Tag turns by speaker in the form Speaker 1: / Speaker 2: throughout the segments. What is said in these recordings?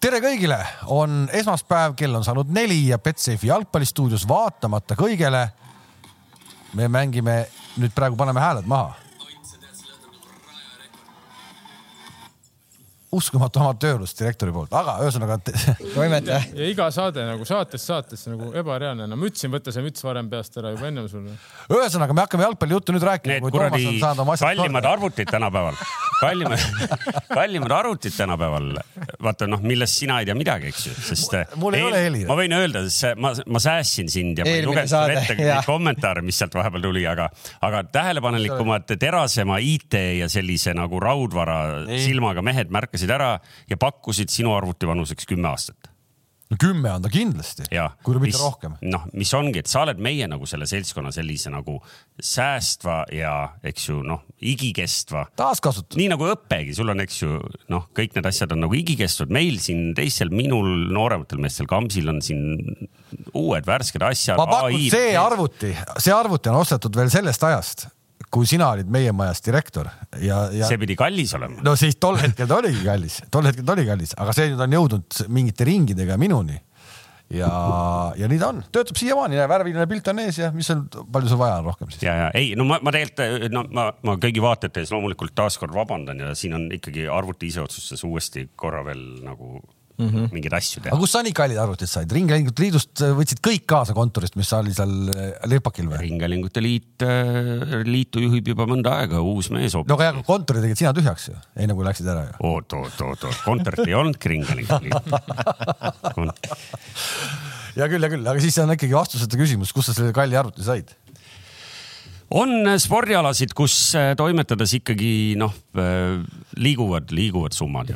Speaker 1: tere kõigile, on esmaspäev, kell on saanud neli ja Betsafe'i jalgpallistuudios vaatamata kõigele. me mängime nüüd praegu paneme hääled maha. Uskumatu amatöörlus direktori poolt, aga ühesõnaga.
Speaker 2: toimetaja.
Speaker 3: ja iga saade nagu saatest saatesse nagu ebareaalne, no ma ütlesin, võta see müts varem peast ära juba ennem sulle.
Speaker 1: ühesõnaga, me hakkame jalgpallijuttu nüüd rääkima.
Speaker 4: Need kuradi kallimad arvutid tänapäeval, kallimad, kallimad arvutid tänapäeval. vaata noh, millest sina ei tea midagi, eks ju, sest.
Speaker 1: mul ei ole heli.
Speaker 4: ma võin öelda, ma, ma säästsin sind ja ma ei lugenud sulle ette neid kommentaare, mis sealt vahepeal tuli, aga, aga tähelepanelikumad, terasema IT ja sellise nagu raudvara ei. silmaga mehed märkasid lõikasid ära ja pakkusid sinu arvuti vanuseks kümme aastat
Speaker 1: no kümme on ta kindlasti, kui mitte
Speaker 4: mis,
Speaker 1: rohkem.
Speaker 4: noh, mis ongi, et sa oled meie nagu selle seltskonna sellise nagu säästva ja eks ju noh, igikestva.
Speaker 1: taaskasutus.
Speaker 4: nii nagu õppegi, sul on, eks ju noh, kõik need asjad on nagu igikestvad, meil siin teistel, minul, noorematel meestel, Kamsil on siin uued värsked asjad.
Speaker 1: ma pakun, see arvuti, see arvuti on ostetud veel sellest ajast kui sina olid meie majas direktor ja, ja.
Speaker 4: see pidi kallis olema.
Speaker 1: no siis tol hetkel ta oligi kallis, tol hetkel ta oli kallis, aga see nüüd on jõudnud mingite ringidega minuni. ja, ja nii ta on, töötab siiamaani, värviline pilt on ees ja mis seal, palju sul vaja on rohkem siis?
Speaker 4: ja, ja ei, no ma, ma tegelikult, no ma, ma kõigi vaatajate ees loomulikult taaskord vabandan ja siin on ikkagi arvuti ise otsustas uuesti korra veel nagu mm -hmm. mingeid asju teha.
Speaker 1: aga kust sa nii kallid arvutid said? ringhäälingute liidust äh, võtsid kõik kaasa kontorist, mis oli seal Lepakil
Speaker 4: äh, või? ringhäälingute liit, äh, liitu juhib juba mõnda aega, uus mees
Speaker 1: hoopis. no aga kontori tegid sina tühjaks ju, enne kui läksid ära ju.
Speaker 4: oot, oot, oot, oot, kontorit ei olnudki ringhäälingute liit
Speaker 1: hea küll, hea küll, aga siis on ikkagi vastuseta küsimus, kust sa selle kalli arvuti said?
Speaker 4: On spordialasid, kus äh, toimetades ikkagi noh, äh, liiguvad, liiguvad summad.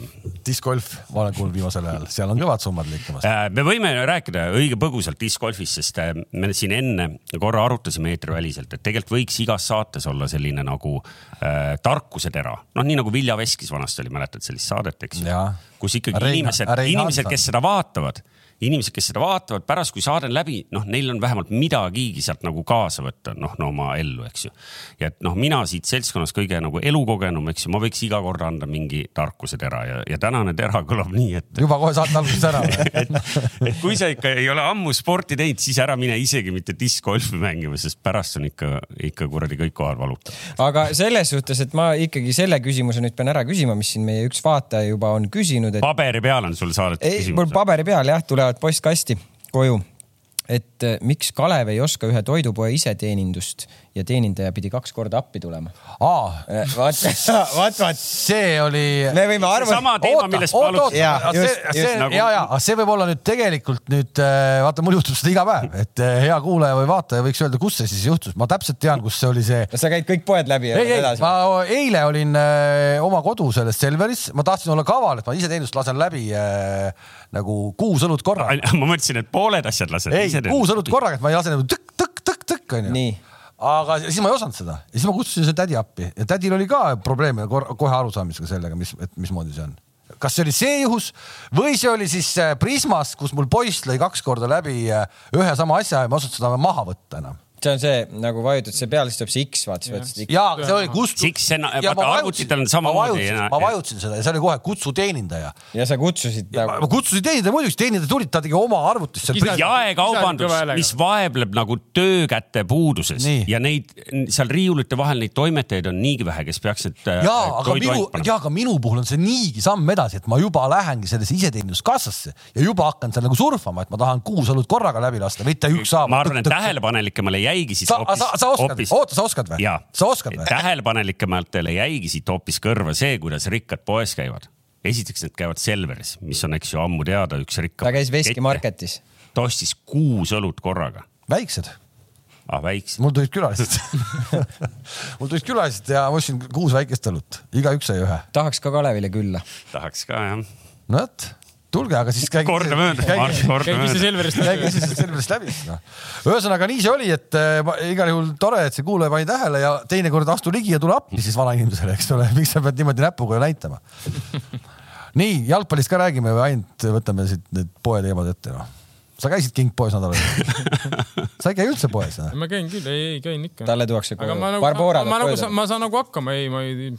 Speaker 1: discgolf, ma olen kuulnud viimasel ajal, seal on kõvad summad liikumas.
Speaker 4: Äh, me võime rääkida õige põgusalt discgolfist, sest me siin enne korra arutasime eetriväliselt, et tegelikult võiks igas saates olla selline nagu äh, tarkuse tera. noh, nii nagu Vilja Veskis vanasti oli, mäletad sellist saadet, eks ju? kus ikkagi Reina, inimesed, inimesed, kes seda vaatavad inimesed, kes seda vaatavad, pärast kui saade on läbi, noh, neil on vähemalt midagigi sealt nagu kaasa võtta, noh no, oma ellu, eks ju. ja et noh, mina siit seltskonnast kõige nagu elukogenum, eks ju, ma võiks iga kord anda mingi tarkuse tera ja, ja tänane tera kõlab nii, et.
Speaker 1: juba kohe saate alguses ära või
Speaker 4: et, et kui sa ikka ei ole ammu sporti teinud, siis ära mine isegi mitte diskgolfi mängima, sest pärast on ikka, ikka kuradi kõik kohad valutavad.
Speaker 2: aga selles suhtes, et ma ikkagi selle küsimuse nüüd pean ära küsima, mis siin meie üks vaataja juba on küsinud et....
Speaker 4: paberi peal on sul saadetud küsimus?
Speaker 2: mul paberi peal jah, tulevad tulevad postkasti koju et eh, miks Kalev ei oska ühe toidupoe iseteenindust ja teenindaja pidi kaks korda appi tulema.
Speaker 1: aa,
Speaker 2: eh, vaat, vaat, vaat.
Speaker 1: see oli.
Speaker 2: me võime arvata.
Speaker 4: sama teema, millest
Speaker 1: ma alustasin. see, nagu... ja, ja, aga see võib olla nüüd tegelikult nüüd eh, vaata, mul juhtub seda iga päev, et hea kuulaja või vaataja võiks öelda, kus see siis juhtus, ma täpselt tean, kus see oli see.
Speaker 2: sa käid kõik poed läbi.
Speaker 1: ei, ei, ma eile olin äh, oma kodu selles Selveris, ma tahtsin olla kaval, et ma iseteenindust lasen läbi äh, nagu kuus õlut korraga.
Speaker 4: ma mõtlesin, et pooled asjad lased.
Speaker 1: ei, kuus õlut korraga, et ma ei lase nagu tõkk-tõkk-tõkk-tõkk onju. Aga siis ma ei osanud seda. Ja siis ma kutsusin selle tädi appi. Ja tädil oli ka probleeme kohe arusaamisega sellega, mis, et mismoodi see on. Kas see oli see juhus või see oli siis äh, Prismas, kus mul poiss lõi kaks korda läbi äh, ühe sama asja ja ma ei osanud seda maha võtta enam
Speaker 2: see on see nagu vajutad siia peale, siis tuleb see X, vaata, sa vajutasid
Speaker 1: X. ja see oli kutsu.
Speaker 4: X, vaata arvutitel on samamoodi.
Speaker 1: ma vajutasin seda ja see oli kohe kutsu teenindaja.
Speaker 2: ja sa kutsusid
Speaker 1: nagu.... ma kutsusin teenindaja, muidugi teenindaja tuli, ta tegi oma arvutisse.
Speaker 4: jaekaubandus, mis vaebleb nagu töökäte puuduses Nii. ja neid seal riiulite vahel neid toimetajaid on niigi vähe, kes peaksid.
Speaker 1: Äh, ja, aga minu, ja, aga minu puhul on see niigi samm edasi, et ma juba lähengi sellesse iseteeninduskassasse ja juba hakkan seal nagu surfama, et ma tahan kuus õlut korraga läbi lasta, mitte ükshaaval.
Speaker 4: ma arvan, et tähelepanelikemale jäigi siis
Speaker 1: sa, hoopis. sa, sa oskad, oota, sa oskad või? sa oskad või?
Speaker 4: tähelepanelikematele jäigi siit hoopis kõrva see, kuidas rikkad poes käivad. esiteks need käivad Selveris, mis on, eks ju, ammu teada, üks rikkam.
Speaker 2: ta käis Veskimarketis.
Speaker 4: ta ostis kuus õlut korraga.
Speaker 1: väiksed
Speaker 4: ah, väiksed.
Speaker 1: mul tulid külalised mul tulid külalised ja ma ostsin kuus väikest õlut, igaüks sai ühe.
Speaker 2: tahaks ka Kalevile külla.
Speaker 4: tahaks ka jah.
Speaker 1: no vot tulge, aga siis käige.
Speaker 4: korda mööda.
Speaker 3: käige ise Selverist läbi.
Speaker 1: käige ise Selverist läbi no.. ühesõnaga nii see oli, et äh, igal juhul tore, et see kuulaja pani tähele ja teinekord astu ligi ja tule appi siis vanainimesele, eks ole, miks sa pead niimoodi näpuga näitama. nii jalgpallist ka räägime või ainult võtame siit need poeteemad ette noh? Sa käisid kingpoes nädal aega sa ei käi üldse poes või?
Speaker 3: ma käin küll, ei, ei käin ikka.
Speaker 2: talle tuuakse koju.
Speaker 3: aga ma nagu, ma, ma, nagu, ma saan nagu hakkama, ei, ma ei,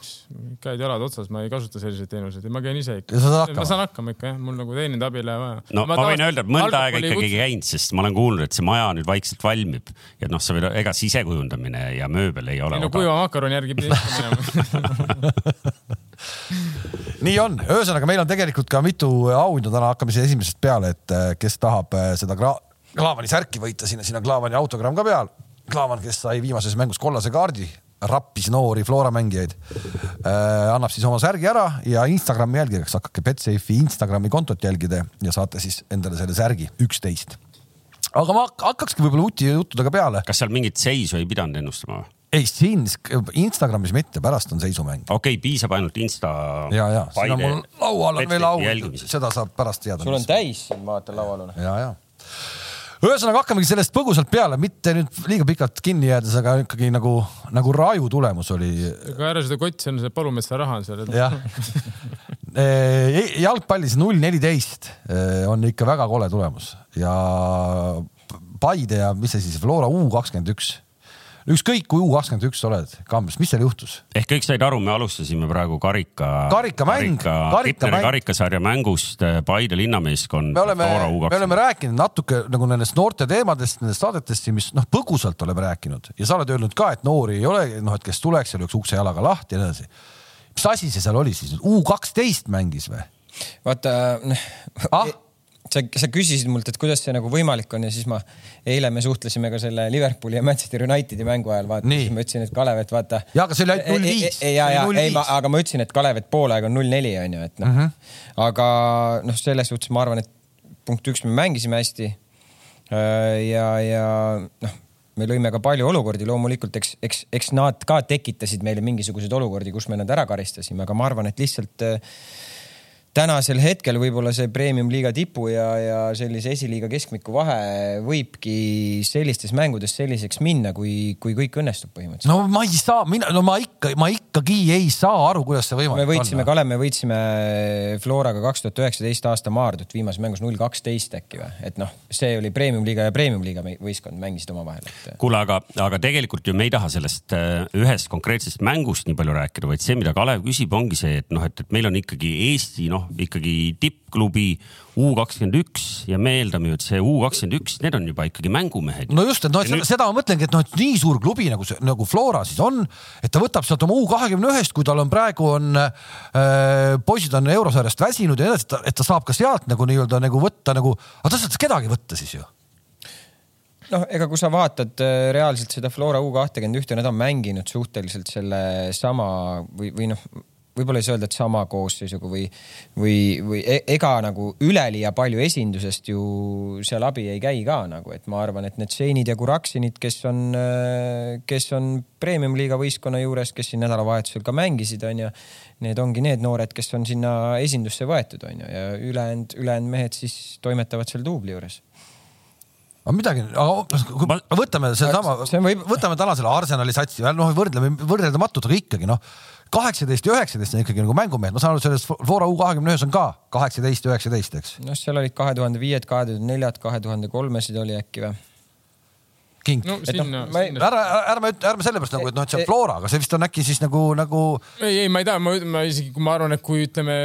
Speaker 3: käed-jalad otsas, ma ei kasuta selliseid teenuseid, ma käin ise ikka. ma saan hakkama ikka jah, mul nagu teeninda abi ei lähe vaja.
Speaker 4: no ma, ma võin öelda, et mõnda aega ikkagi ei käinud, sest ma olen kuulnud, et see maja nüüd vaikselt valmib ja noh, sa veel, ega sisekujundamine ja mööbel ei ole.
Speaker 3: ei no kuiva makaroni järgi pidi ikka minema
Speaker 1: nii on, ühesõnaga meil on tegelikult ka mitu auhinda täna hakkame siis esimesest peale, et äh, kes tahab äh, seda Kla Klaavani särki võita, sinna, sinna Klaavani autogramm ka peal. Klaavan, kes sai viimases mängus kollase kaardi, rappis noori Flora mängijaid äh,. annab siis oma särgi ära ja Instagrami jälgige, kas hakake Betsafe'i Instagrami kontot jälgida ja saate siis endale selle särgi üksteist. aga ma hakkakski võib-olla uti juttudega peale.
Speaker 4: kas seal mingit seisu ei pidanud ennustama või?
Speaker 1: Ei, siin Instagramis mitte, pärast on seisumäng.
Speaker 4: okei okay,, piisab ainult Insta.
Speaker 1: ja, ja siin on mul laual on veel au, seda saab pärast teada.
Speaker 2: sul on täis siin, ma vaatan laual on.
Speaker 1: ja, ja ühesõnaga hakkamegi sellest põgusalt peale, mitte nüüd liiga pikalt kinni jäädes, aga ikkagi nagu, nagu raju tulemus oli.
Speaker 3: aga ära seda kotti, see on see palumetsa raha on seal.
Speaker 1: jah jalgpallis null neliteist on ikka väga kole tulemus ja Paide ja mis see siis, Flora U kakskümmend üks ükskõik kui U kakskümmend üks oled, Kambjas, mis seal juhtus?
Speaker 4: ehk kõik said aru, me alustasime praegu karika.
Speaker 1: karikamäng,
Speaker 4: karikamäng. karikasarja mängust äh, Paide linnameeskond.
Speaker 1: me oleme, me oleme rääkinud natuke nagu nendest noorte teemadest, nendest saadetest, mis noh, põgusalt oleme rääkinud ja sa oled öelnud ka, et noori ei ole, noh, et kes tuleks ja lööks ukse jalaga lahti ja nii edasi. mis asi see seal oli siis, U kaksteist mängis või?
Speaker 2: vaata ah? Sa, sa küsisid mult, et kuidas see nagu võimalik on ja siis ma, eile me suhtlesime ka selle Liverpooli ja Manchester Unitedi mängu ajal, vaata, siis ma ütlesin, et Kalev, et vaata.
Speaker 1: ja, aga see oli ainult null viis.
Speaker 2: ja, ja, ei, aga ma ütlesin, et Kalev, et poolaeg on null neli on ju, et noh mm -hmm., aga noh, selles suhtes ma arvan, et punkt üks, me mängisime hästi. Äh, ja, ja noh, me lõime ka palju olukordi, loomulikult eks, eks, eks nad ka tekitasid meile mingisuguseid olukordi, kus me nad ära karistasime, aga ma arvan, et lihtsalt äh, tänasel hetkel võib-olla see premium-liiga tipu ja, ja sellise esiliiga keskmiku vahe võibki sellistes mängudes selliseks minna, kui, kui kõik õnnestub põhimõtteliselt.
Speaker 1: no ma ei saa, mina, no ma ikka, ma ikkagi ei saa aru, kuidas see võimalik
Speaker 2: on. me võitsime, Kalev, me võitsime Floraga kaks tuhat üheksateist aasta Maardut viimases mängus null kaksteist äkki või, et noh, see oli premium-liiga ja premium-liiga võistkond mängisid omavahel et....
Speaker 4: kuule, aga, aga tegelikult ju me ei taha sellest äh, ühest konkreetsest mängust nii palju rääkida, vaid see, mida Kalev küsib, ongi see, et noh, et, et meil on ikkagi Eesti noh, noh, ikkagi tippklubi U kakskümmend üks ja me eeldame ju, et see U kakskümmend üks, need on juba ikkagi mängumehed.
Speaker 1: no just, et noh, nüüd... seda ma mõtlengi, et noh, et nii suur klubi nagu see, nagu Flora siis on, et ta võtab sealt oma U kahekümne ühest, kui tal on praegu on äh,, poisid on eurosarjast väsinud ja nii edasi, et ta saab ka sealt nagu nii-öelda nagu võtta nagu, aga ta saab kedagi võtta siis ju
Speaker 2: noh, ega kui sa vaatad äh, reaalselt seda Flora U kahtekümmend ühte, nad on mänginud suhteliselt selle sama või, või noh võib-olla ei saa öelda, et sama koosseisuga või, või, või e-, ega nagu üleliia palju esindusest ju seal abi ei käi ka nagu, et ma arvan, et need Šeinid ja Kuraksinid, kes on, kes on premium-liiga võistkonna juures, kes siin nädalavahetusel ka mängisid, onju. Need ongi need noored, kes on sinna esindusse võetud, onju, ja ülejäänud, ülejäänud mehed siis toimetavad seal duubli juures
Speaker 1: aga midagi, aga võtame sedasama, võtame täna selle Arsenali satsi, noh, võrdleme võrreldamatult, aga ikkagi noh kaheksateist ja üheksateist on ikkagi nagu mängumehed, ma saan aru, selles Flora U kahekümne ühes on ka kaheksateist ja üheksateist, eks.
Speaker 2: noh, seal olid kahe tuhande viied, kahe tuhande neljad, kahe tuhande kolmesid oli äkki või?
Speaker 1: king no,. No, ma ei, ära, ärme, ärme sellepärast nagu, et noh, et see on Flora, aga see vist on äkki siis nagu, nagu.
Speaker 3: ei, ei, ma ei tea, ma, ma isegi, ma arvan, et kui ütleme.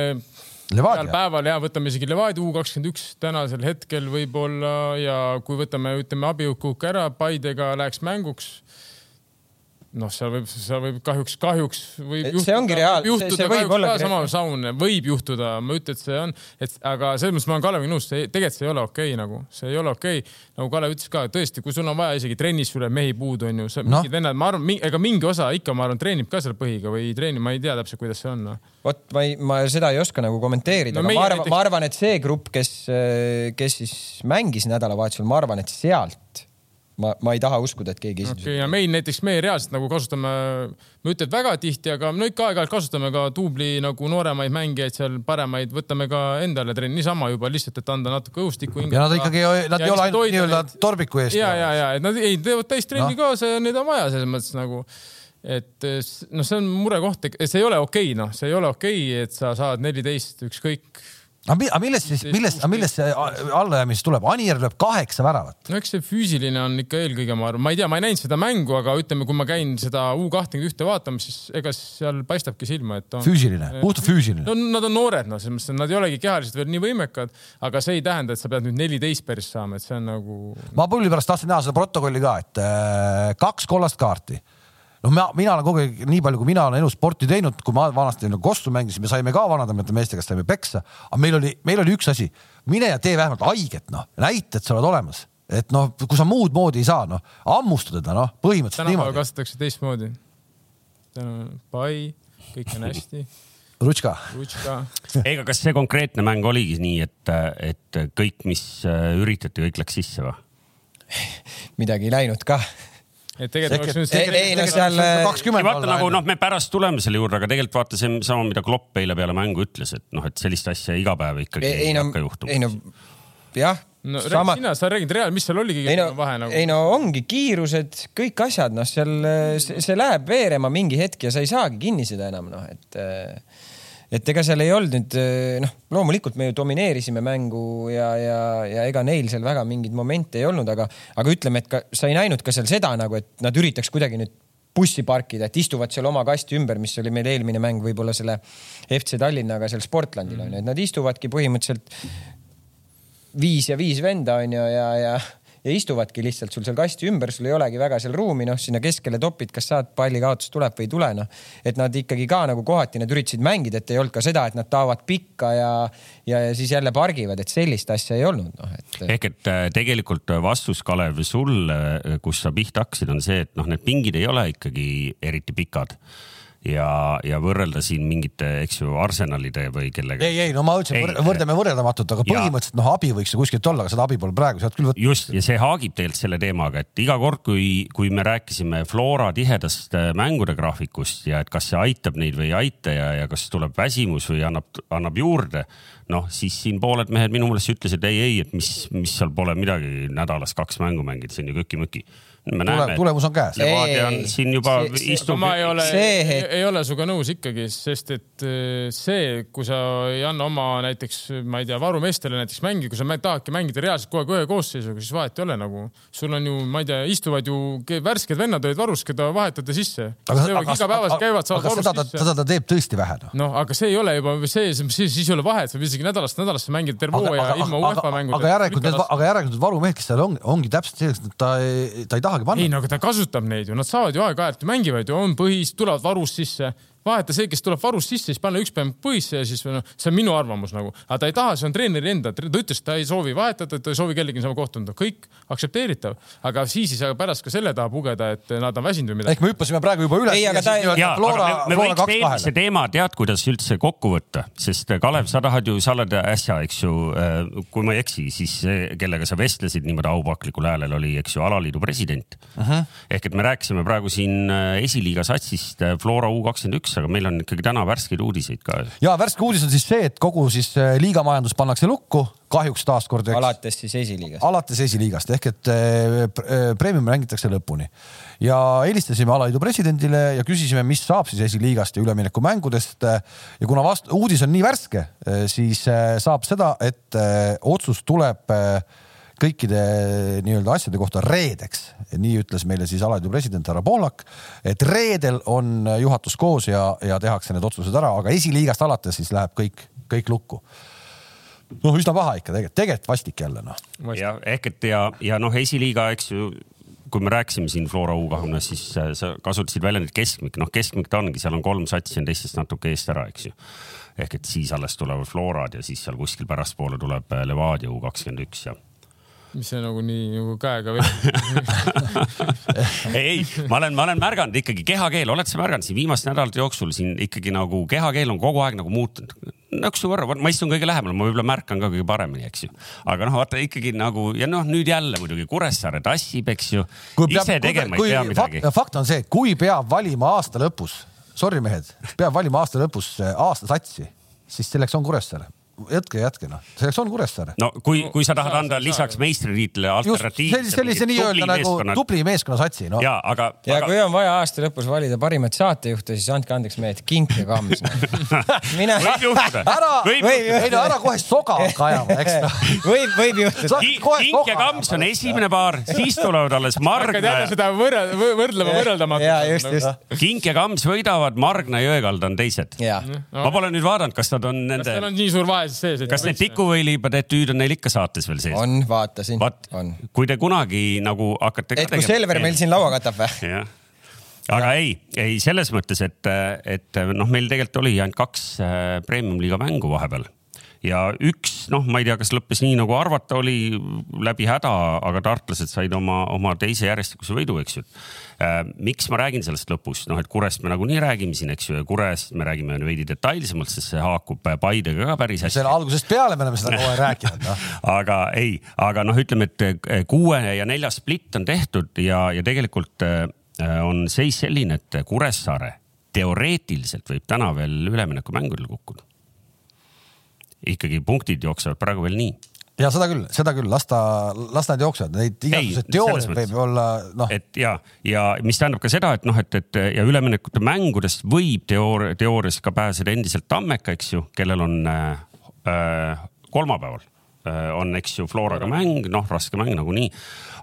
Speaker 3: Levadia. päeval ja võtame isegi Levadia U kakskümmend üks tänasel hetkel võib-olla ja kui võtame, ütleme abijukuuk ära, Paidega läheks mänguks noh, seal võib, seal võib kahjuks, kahjuks võib
Speaker 2: juhtuda, see ongi reaal,
Speaker 3: juhtuda see, see võib olla sama saun, võib juhtuda, ma ei ütle, et see on, et aga selles mõttes ma olen Kaleviga nõus, see tegelikult see ei ole okei okay, nagu, see ei ole okei okay.. nagu Kalev ütles ka, tõesti, kui sul on vaja isegi trennis sulle mehi puudu on ju, no. mingid vennad, ma arvan, ega mingi osa ikka, ma arvan, treenib ka selle põhiga või ei treeni, ma ei tea täpselt, kuidas see on no..
Speaker 2: vot ma ei, ma seda ei oska nagu kommenteerida no,, aga ma arvan näiteks..., ma arvan, et see grupp, kes, kes siis mängis nädalavahetusel, ma arvan, et sealt ma, ma ei taha uskuda, et keegi
Speaker 3: esindus okay,. ja meil näiteks, me reaalselt nagu kasutame, ma ei ütle, et väga tihti, aga no ikka aeg-ajalt kasutame ka duubli nagu nooremaid mängijaid seal paremaid, võtame ka endale trenni niisama juba lihtsalt, et anda natuke õhustikku.
Speaker 1: ja nad ikkagi, nad ei ole ainult nii-öelda torbiku eest.
Speaker 3: ja, ja, ja et nad ei teevad täistrenni no. kaasa ja neid on vaja selles mõttes nagu et noh, see on murekoht, see ei ole okei okay,, noh, see ei ole okei okay,, et sa saad neliteist ükskõik
Speaker 1: aga millest siis, millest, millest see allajäämis tuleb? Anijärv lööb kaheksa väravat.
Speaker 3: no eks see füüsiline on ikka eelkõige, ma arvan, ma ei tea, ma ei näinud seda mängu, aga ütleme, kui ma käin seda U kahtekümmet ühte vaatamas, siis ega seal paistabki silma, et
Speaker 1: on. füüsiline, puhtalt füüsiline.
Speaker 3: no nad on noored, noh, selles mõttes, et nad ei olegi kehaliselt veel nii võimekad, aga see ei tähenda, et sa pead nüüd neliteist päris saama, et see on nagu.
Speaker 1: ma pulli pärast tahtsin näha seda protokolli ka, et äh, kaks kollast kaarti noh, mina, mina olen kogu aeg, nii palju, kui mina olen elus sporti teinud, kui ma vanasti nagu kossu mängisin, me saime ka vanademate meeste käest saime peksa, aga meil oli, meil oli üks asi, mine ja tee vähemalt haiget, noh, näita, et sa oled olemas, et noh, kui sa muud moodi ei saa, noh, hammusta teda, noh, põhimõtteliselt
Speaker 3: niimoodi. tänapäeval kasutatakse teistmoodi. pai, kõik on hästi.
Speaker 1: Rutška.
Speaker 3: Rutška.
Speaker 4: ega kas see konkreetne mäng oligi nii, et, et kõik, mis äh, üritati, kõik läks sisse või?
Speaker 2: midagi ei läinud kah
Speaker 3: et tegelikult oleks
Speaker 2: nüüd. ei, no seal.
Speaker 4: kakskümmend. vaata nagu noh, me pärast tuleme selle juurde, aga tegelikult vaata see sama, mida Klopp eile peale mängu ütles, et noh, et sellist asja iga päev ikkagi ei, ei no, hakka juhtuma.
Speaker 2: ei no jah.
Speaker 3: no sama... sina, sa räägid reaal, mis seal oligi
Speaker 2: no, vahe nagu? ei no ongi kiirused, kõik asjad, noh, seal see, see läheb veerema mingi hetk ja sa ei saagi kinni seda enam noh, et et ega seal ei olnud nüüd noh, loomulikult me ju domineerisime mängu ja, ja, ja ega neil seal väga mingeid momente ei olnud, aga, aga ütleme, et ka sa ei näinud ka seal seda nagu, et nad üritaks kuidagi nüüd bussi parkida, et istuvad seal oma kasti ümber, mis oli meil eelmine mäng võib-olla selle FC Tallinnaga seal Sportlandil on ju, et nad istuvadki põhimõtteliselt viis ja viis venda on ju ja, ja ja istuvadki lihtsalt sul seal kasti ümber, sul ei olegi väga seal ruumi, noh, sinna keskele topid, kas saad palli kaotus tuleb või ei tule, noh. et nad ikkagi ka nagu kohati nad üritasid mängida, et ei olnud ka seda, et nad taovad pikka ja, ja, ja siis jälle pargivad, et sellist asja ei olnud, noh, et.
Speaker 4: ehk et äh, tegelikult vastus, Kalev, sulle, kus sa pihta hakkasid, on see, et noh, need pingid ei ole ikkagi eriti pikad ja, ja võrrelda siin mingite, eks ju, Arsenalide või kellega.
Speaker 1: ei, ei, no ma ütlesin võrdleme võrreldamatut, aga põhimõtteliselt noh, abi võiks ju kuskilt olla, aga seda abi pole praegu sealt küll võtta.
Speaker 4: just ja see haagib tegelikult selle teemaga, et iga kord, kui, kui me rääkisime Flora tihedast äh, mängude graafikust ja et kas see aitab neid või ei aita ja, ja kas tuleb väsimus või annab, annab juurde noh, siis siin pooled mehed minu meelest ütlesid ei, ei, et mis, mis seal pole midagi nädalas kaks mängu mängida, see on ju köki-möki
Speaker 1: me näeme. tulemus on käes.
Speaker 4: Levadia on siin juba
Speaker 3: see, istub. ma ei ole, ei, ei ole sinuga nõus ikkagi, sest et äh, see, kui sa ei anna oma näiteks, ma ei tea, varumeestele näiteks mängida, kui sa tahadki mängida reaalselt kogu aeg ühe koosseisuga, siis vahet ei ole nagu. sul on ju, ma ei tea, istuvad ju värsked vennad olid varus, keda vahetada sisse. igapäevaselt käivad, saavad varus
Speaker 1: seda, sisse. seda ta teeb tõesti vähe
Speaker 3: noh. noh, aga see ei ole juba see, siis ei ole vahet, võib isegi nädalast nädalasse mängida terve hooaja ilma UEFA mängudeta.
Speaker 1: aga järelikult need, aga järelikult need varumehed, kes seal on, ongi täpselt sellised, et ta ei, ta ei tahagi panna.
Speaker 3: ei no aga ta kasutab neid ju, nad saavad ju aeg-ajalt ju mängivad ju, on põhis, tulevad varust sisse vaheta see, kes tuleb varust sisse, siis panna üks päev põhisse ja siis noh, see on minu arvamus nagu, aga ta ei taha, see on treeneri enda, ta ütles, ta ei soovi vahetada, ta ei soovi kellegi niisama kohtuda, kõik aktsepteeritav, aga siis ei saa pärast ka selle taha pugeda, et nad on väsinud või midagi.
Speaker 1: ehk me hüppasime praegu juba üles.
Speaker 2: ei, aga ta ei.
Speaker 4: me, me võiks eelmise teema, tead, kuidas üldse kokku võtta, sest Kalev, sa tahad ju, sa oled äsja, eks ju, äh, kui ma ei eksi, siis kellega sa vestlesid niimoodi aupaklikul häälel oli, eks ju, alaliidu president uh. -huh. ehk et me rääkisime praegu siin äh, esiliiga satsist Flora U kakskümmend üks üks, aga meil on ikkagi täna värskeid uudiseid ka.
Speaker 1: ja värske uudis on siis see, et kogu siis äh, liigamajandus pannakse lukku, kahjuks taaskord.
Speaker 2: alates siis esiliigast.
Speaker 1: alates esiliigast ehk et äh, äh, premium mängitakse lõpuni ja helistasime alaliidu presidendile ja küsisime, mis saab siis esiliigast ja üleminekumängudest. ja kuna vast-, uudis on nii värske, siis saab seda, et otsus tuleb kõikide nii-öelda asjade kohta reedeks. Nii ütles meile siis alaliidu president härra Poolak, et reedel on juhatus koos ja, ja tehakse need otsused ära, aga esiliigast alates siis läheb kõik, kõik lukku noh, üsna paha ikka tegelikult, tegelikult vastik jälle noh.
Speaker 4: jah, ehk et ja, ja noh, esiliiga, eks ju, kui me rääkisime siin Flora U-kahekümne, siis äh, sa kasutasid väljendit keskmik, noh, keskmik ta ongi, seal on kolm satsi on teistest natuke eest ära, eks ju. ehk et siis alles tulevad Florad ja siis seal kuskil pärastpoole tuleb äh, Levadia U kakskümmend üks ja
Speaker 3: mis see nagu nii nagu käega veel
Speaker 4: ei, ma olen, ma olen märganud ikkagi kehakeel, oled sa märganud siin viimaste nädalate jooksul siin ikkagi nagu kehakeel on kogu aeg nagu muutunud. nõksu võrra, ma istun kõige lähemal, ma võib-olla märkan ka kõige paremini, eks ju. aga noh, vaata ikkagi nagu ja noh, nüüd jälle muidugi Kuressaare tassib, eks ju. ise tegema kui, ei pea midagi.
Speaker 1: fakt on see, kui peab valima aasta lõpus, sorry mehed, peab valima aasta lõpus aasta satsi, siis selleks on Kuressaare jätke, jätke noh, selleks on Kuressaare.
Speaker 4: no kui, kui sa tahad anda lisaks meistritiitlile alternatiivse.
Speaker 1: sellise nii-öelda nagu tubli meeskonnasatsi no..
Speaker 4: ja aga.
Speaker 2: ja
Speaker 4: aga...
Speaker 2: kui on vaja aasta lõpus valida parimat saatejuhte, siis andke andeks mehed, Kink ja Kams
Speaker 4: Mina... võib juhtuda.
Speaker 1: ära, ei no ära kohe soga hakka ajama, eks noh.
Speaker 2: võib, võib juhtuda.
Speaker 4: Kink ja Kams on esimene paar, siis tulevad alles Margna.
Speaker 3: hakkad jälle seda võrrelda, võrdlema võrreldamatu.
Speaker 2: ja just, just.
Speaker 4: Kink ja Kams võidavad, Margna ja Jõekald on teised. ma pole nüüd vaadanud, kas nad on nende.
Speaker 3: kas neil on nii suur vahe siis sees?
Speaker 4: kas need tikuvõiliibad etüüd on neil ikka saates veel sees?
Speaker 2: on, vaatasin.
Speaker 4: kui te kunagi nagu hakkate.
Speaker 2: et kui Selver meil siin laua katab või?
Speaker 4: jah aga ei, ei selles mõttes, et, et noh, meil tegelikult oli ainult kaks äh, premium-liiga mängu vahepeal ja üks, noh, ma ei tea, kas lõppes nii nagu arvata oli läbi häda, aga tartlased said oma, oma teise järjestikuse võidu, eks ju äh,. miks ma räägin sellest lõpus, noh, et Kurest me nagunii räägime siin, eks ju, ja Kurest me räägime veidi detailsemalt, sest see haakub Paidega ka päris hästi.
Speaker 1: selle algusest peale me oleme seda kogu aeg rääkinud, noh.
Speaker 4: aga ei, aga noh, ütleme, et kuue ja nelja split on tehtud ja, ja tegelikult äh, on seis selline, et Kuressaare teoreetiliselt võib täna veel üleminekumängudel kukkuda ikkagi punktid jooksevad praegu veel nii.
Speaker 1: Ja seda küll, seda küll, las ta, las nad jooksevad, neid igasuguseid teooriaid võib olla noh.
Speaker 4: et ja, ja mis tähendab ka seda, et noh, et, et ja üleminekute mängudest võib teoor-, teoorias ka pääseda endiselt Tammeka, eks ju, kellel on äh, äh kolmapäeval on, eks ju, Floraga mäng, noh, raske mäng nagunii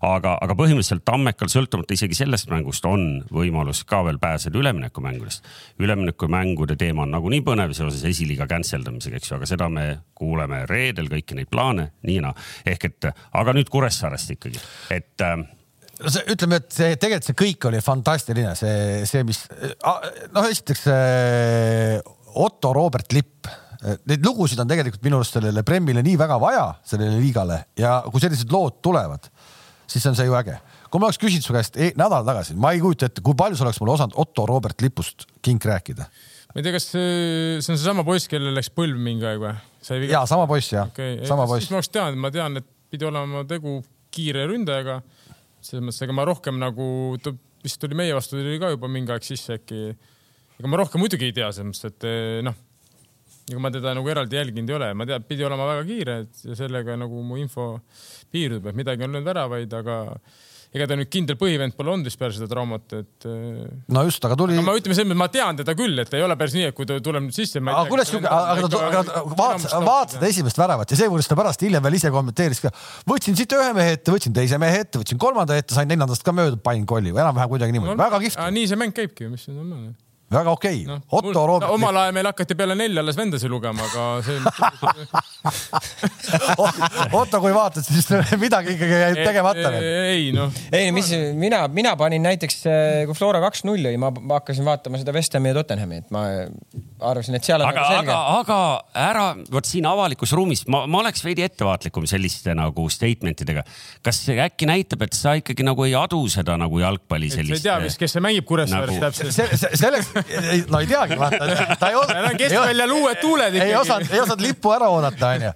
Speaker 4: aga, aga põhimõtteliselt Tammekal, sõltumata isegi sellest mängust, on võimalus ka veel pääseda üleminekumängudest. üleminekumängude teema on nagunii põnev seoses esiliiga cancel damisega, eks ju, aga seda me kuuleme reedel, kõiki neid plaane, nii ja naa. ehk et, aga nüüd Kuressaarest ikkagi, et äh,
Speaker 1: no see, ütleme, et see tegelikult see kõik oli fantastiline, see, see, mis noh, esiteks Otto Robert Lipp, neid lugusid on tegelikult minu arust sellele Premmile nii väga vaja, sellele liigale ja kui sellised lood tulevad, siis on see ju äge. kui ma oleks küsinud su käest e nädal tagasi, ma ei kujuta ette, kui palju sa oleks mulle osanud Otto Robert Lipust kink rääkida.
Speaker 3: ma ei tea, kas see, see on seesama poiss, kellel läks põlv mingi aeg või?
Speaker 1: ja sama poiss jah okay., sama poiss.
Speaker 3: siis ma oleks teadnud, ma tean, et pidi olema tegu kiire ründajaga. selles mõttes, ega ma rohkem nagu, ta vist tuli meie vastu tuli ka juba mingi aeg sisse äkki. ega ma rohkem muidugi ei tea selles mõttes, et eh, noh, ega ma teda nagu eraldi jälginud ei ole, ma tean, pidi olema väga kiire ja sellega nagu mu info piirdub, et midagi on löönud väravaid, aga ega ta nüüd kindel põhivend pole olnud vist peale seda traumat, et.
Speaker 1: Äh, no just, aga tuli.
Speaker 3: ma ütleme selles mõttes, ma tean teda küll, et ei ole päris nii, et kui ta tuleb nüüd sisse.
Speaker 1: aga kuidas, aga ta, aga vaatas, vaatas esimest väravat ja seejuures ta pärast hiljem veel ise kommenteeris ka. võtsin siit ühe mehe ette, võtsin teise mehe ette, võtsin kolmanda ette, sain neljandast ka mööda, panin kolli või enam-vähem kuidagi niimoodi no,, väga kihvt.
Speaker 3: nii see mäng käibki, mis siin on
Speaker 1: väga okei okay. no,. Otto Robert.
Speaker 3: omal ajal meil hakati peale nelja alles vendasid lugema, aga see
Speaker 1: Otto, kui vaatad, siis midagi ikkagi jäi tegemata.
Speaker 3: ei noh.
Speaker 2: ei, mis mina, mina panin näiteks, eh, kui Flora kaks-null oli, ma hakkasin vaatama seda West Hami ja Tottenhami, et ma arvasin, et seal on
Speaker 4: aga, selge. aga, aga ära, vot siin avalikus ruumis, ma, ma oleks veidi ettevaatlikum selliste nagu statement idega. kas see äkki näitab, et sa ikkagi nagu ei adu seda nagu jalgpalli sellist?
Speaker 3: sa ei tea vist, kes see mängib Kuressaares nagu...
Speaker 1: täpselt. selleks no ei teagi, vaata, ta ei
Speaker 3: osanud. keskväljal uued tuuled
Speaker 1: ikkagi. ei osanud, ei osanud lippu ära oodata, onju.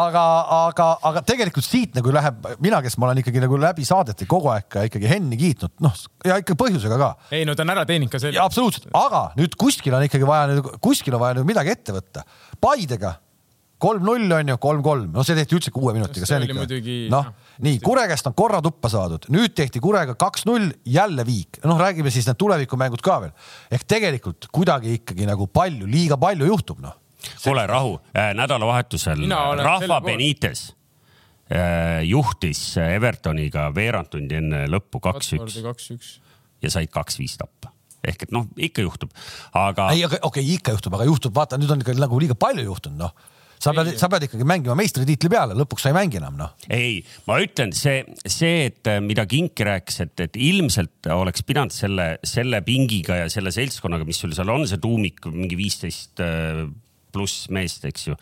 Speaker 1: aga, aga, aga tegelikult siit nagu läheb, mina, kes ma olen ikkagi nagu läbi saadete kogu aeg ikkagi Henni kiitnud, noh ja ikka põhjusega ka.
Speaker 3: ei no ta on ära teeninud ka selle.
Speaker 1: absoluutselt, aga nüüd kuskil on ikkagi vaja, kuskil on vaja nüüd midagi ette võtta. Paidega kolm-null on ju, kolm-kolm, no see tehti üldse kuue minutiga, see on ikka, noh nii, Kure käest on korra tuppa saadud, nüüd tehti Kurega kaks-null, jälle viik, noh, räägime siis need tulevikumängud ka veel. ehk tegelikult kuidagi ikkagi nagu palju, liiga palju juhtub, noh.
Speaker 4: kuule, rahu äh,, nädalavahetusel Rahva Benites äh, juhtis Evertoniga veerand tundi enne lõppu kaks-üks. ja said kaks-viis tappa. Ehk et noh, ikka juhtub, aga.
Speaker 1: ei, okei okay,, ikka juhtub, aga juhtub, vaata, nüüd on ikka nagu liiga palju juhtunud, noh sa pead, sa pead ikkagi mängima meistritiitli peale, lõpuks sa ei mängi enam noh.
Speaker 4: ei, ma ütlen see, see, et äh, mida Kinki rääkis, et, et ilmselt oleks pidanud selle, selle pingiga ja selle seltskonnaga, mis sul seal on, see tuumik mingi viisteist äh, pluss meest, eks ju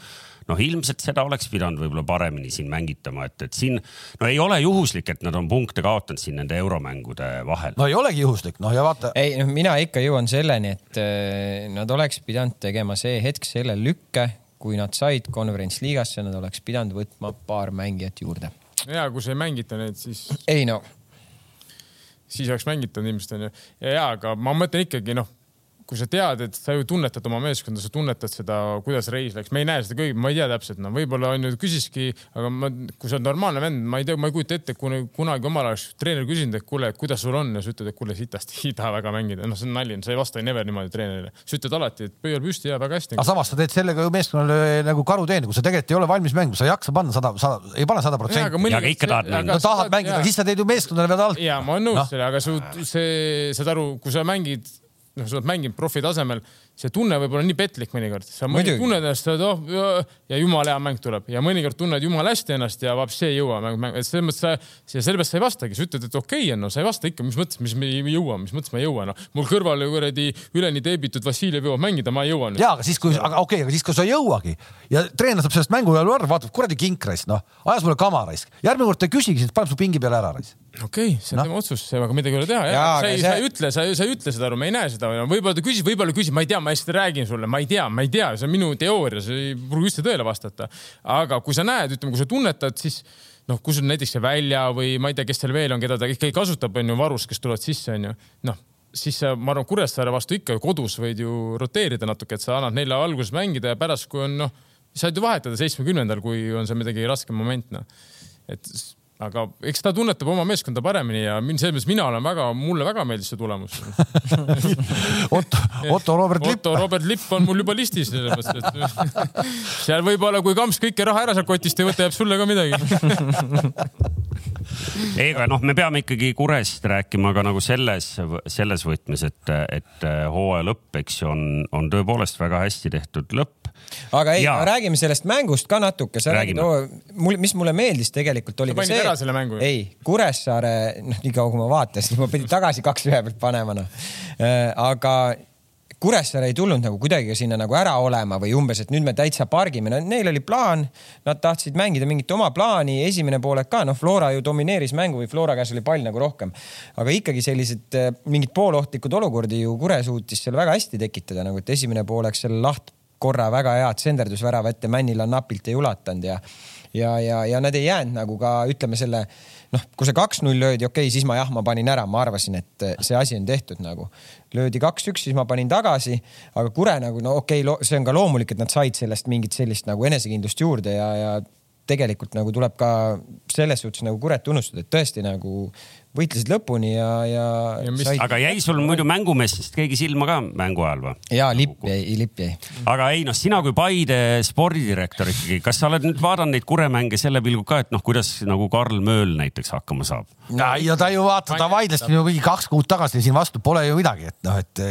Speaker 4: noh, ilmselt seda oleks pidanud võib-olla paremini siin mängitama, et, et siin no ei ole juhuslik, et nad on punkte kaotanud siin nende euromängude vahel.
Speaker 1: no ei olegi juhuslik, noh ja vaata.
Speaker 2: ei, noh, mina ikka jõuan selleni, et äh, nad oleks pidanud tegema see hetk selle lükke, kui nad said konverentsliigasse, nad oleks pidanud võtma paar mängijat juurde.
Speaker 3: ja kui sa ei mängita neid, siis.
Speaker 2: ei no.
Speaker 3: siis oleks mängitanud ilmselt onju. ja, ja, aga ma mõtlen ikkagi noh, kui sa tead, et sa ju tunnetad oma meeskonda, sa tunnetad seda, kuidas reis läks, me ei näe seda kõige, ma ei tea täpselt, no võib-olla on ju küsiski, aga ma, kui sa oled normaalne vend, ma ei tea, ma ei kujuta ette, kui kunagi omal ajal treener küsinud, et kuule, kuidas sul on ja sa ütled, et kuule, sitasti ei taha väga mängida, noh, see on nali, sa ei vasta never niimoodi treenerile. sa ütled alati, et pöial püsti ja väga hästi.
Speaker 1: aga samas sa teed sellega ju meeskonnale nagu karuteene, kui sa tegelikult ei ole valmis mängima, sa ei jaksa panna sada, sa ei pane sada protsenti.
Speaker 4: aga ikka tahad mängida.
Speaker 1: no tahad mängida, siis sa teed ju meeskonnale veel alt.
Speaker 3: ja ma olen nõus no. sellega, aga su, see, saad aru, kui sa mängid noh, sa oled mänginud profi tasemel, see tunne võib olla nii petlik mõnikord, sa tunned ennast, oh ja jumala hea mäng tuleb ja mõnikord tunned jumala hästi ennast ja vapsi ei jõua mäng, mäng, et selles mõttes sa, sellepärast sa ei vastagi, sa ütled, et okei okay, on, no sa ei vasta ikka, mis mõttes, mis me ei jõua, mis mõttes ma ei jõua, noh. mul kõrval kuradi üleni teebitud Vassiljev jõuab mängida, ma ei jõua nüüd.
Speaker 1: ja, aga siis, kui, aga okei okay,, aga siis, kui sa ei jõuagi ja treener saab sellest mängu peale aru, vaatab, kuradi kinkraisk, noh, ajas mulle kama raisk. järgmine kord ta ei küsigi, siis paneb su pingi peale ära raisk
Speaker 3: okei okay,, see on no. tema otsus, aga midagi ei ole teha. sa ei, sa ei ütle, sa, sa ei ütle seda aru, me ei näe seda. võib-olla ta küsib, võib-olla küsib, ma ei tea, ma hästi räägin sulle, ma ei tea, ma ei tea, see on minu teooria, see ei pruugi üldse tõele vastata. aga kui sa näed, ütleme, kui sa tunnetad, siis noh, kui sul näiteks see välja või ma ei tea, kes seal veel on, keda ta ikkagi kasutab, on ju varus, kes tulevad sisse, on ju. noh, siis sa, ma arvan, Kuressaare vastu ikka kodus võid ju roteerida natuke, et sa annad neile alguses mängida ja pärast, kui on noh, saad ju vahetada seitsmekümnendal, kui on see midagi raskem moment, noh. et aga eks ta tunnetab oma meeskonda paremini ja mind selles mõttes mina olen väga, mulle väga meeldis see tulemus.
Speaker 1: Otto, Otto Robert Lipp.
Speaker 3: Otto Robert Lipp on mul juba listis selles mõttes, et seal võib-olla, kui Kamps kõike raha ära sealt kotist ei võta, jääb sulle ka midagi.
Speaker 4: Ei, aga noh, me peame ikkagi Kurest rääkima ka nagu selles, selles võtmes, et, et hooaja lõpp, eks ju, on, on tõepoolest väga hästi tehtud lõpp
Speaker 2: aga ei, räägime sellest mängust ka natuke, sa räägid, mul, mis mulle meeldis tegelikult oli
Speaker 3: sa ka see. ära selle mängu?
Speaker 2: ei, Kuressaare, noh, niikaua kui ma vaatasin, ma pidin tagasi kaks ühe pealt panema, noh. Äh, aga Kuressaare ei tulnud nagu kuidagi sinna nagu ära olema või umbes, et nüüd me täitsa pargime, no neil oli plaan, nad tahtsid mängida mingit oma plaani, esimene poolek ka, noh, Flora ju domineeris mängu või Flora käes oli pall nagu rohkem. aga ikkagi sellised äh, mingid poolohtlikud olukordi ju Kure suutis seal väga hästi tekitada, nagu et esimene poolek seal laht korra väga head senderdusvärava ette Männila napilt ei ulatanud ja, ja, ja, ja nad ei jäänud nagu ka ütleme selle noh, kui see kaks-null löödi, okei okay,, siis ma jah, ma panin ära, ma arvasin, et see asi on tehtud nagu. löödi kaks-üks, siis ma panin tagasi, aga Kure nagu no okei okay,, see on ka loomulik, et nad said sellest mingit sellist nagu enesekindlust juurde ja, ja tegelikult nagu tuleb ka selles suhtes nagu Kuret tunnustada, et tõesti nagu võitlesid lõpuni ja, ja,
Speaker 4: ja. Mis... Said... aga jäi sul muidu mängumeestest keegi silma ka mängu ajal või?
Speaker 2: ja lipp jäi, lipp jäi.
Speaker 4: aga ei noh, sina kui Paide spordidirektor ikkagi, kas sa oled nüüd vaadanud neid kuremänge selle pilguga ka, et noh, kuidas nagu Karl Mööl näiteks hakkama saab?
Speaker 1: ja, ja ta ju vaata, ta vaidles ju mingi kaks kuud tagasi siin vastu, pole ju midagi, et noh, et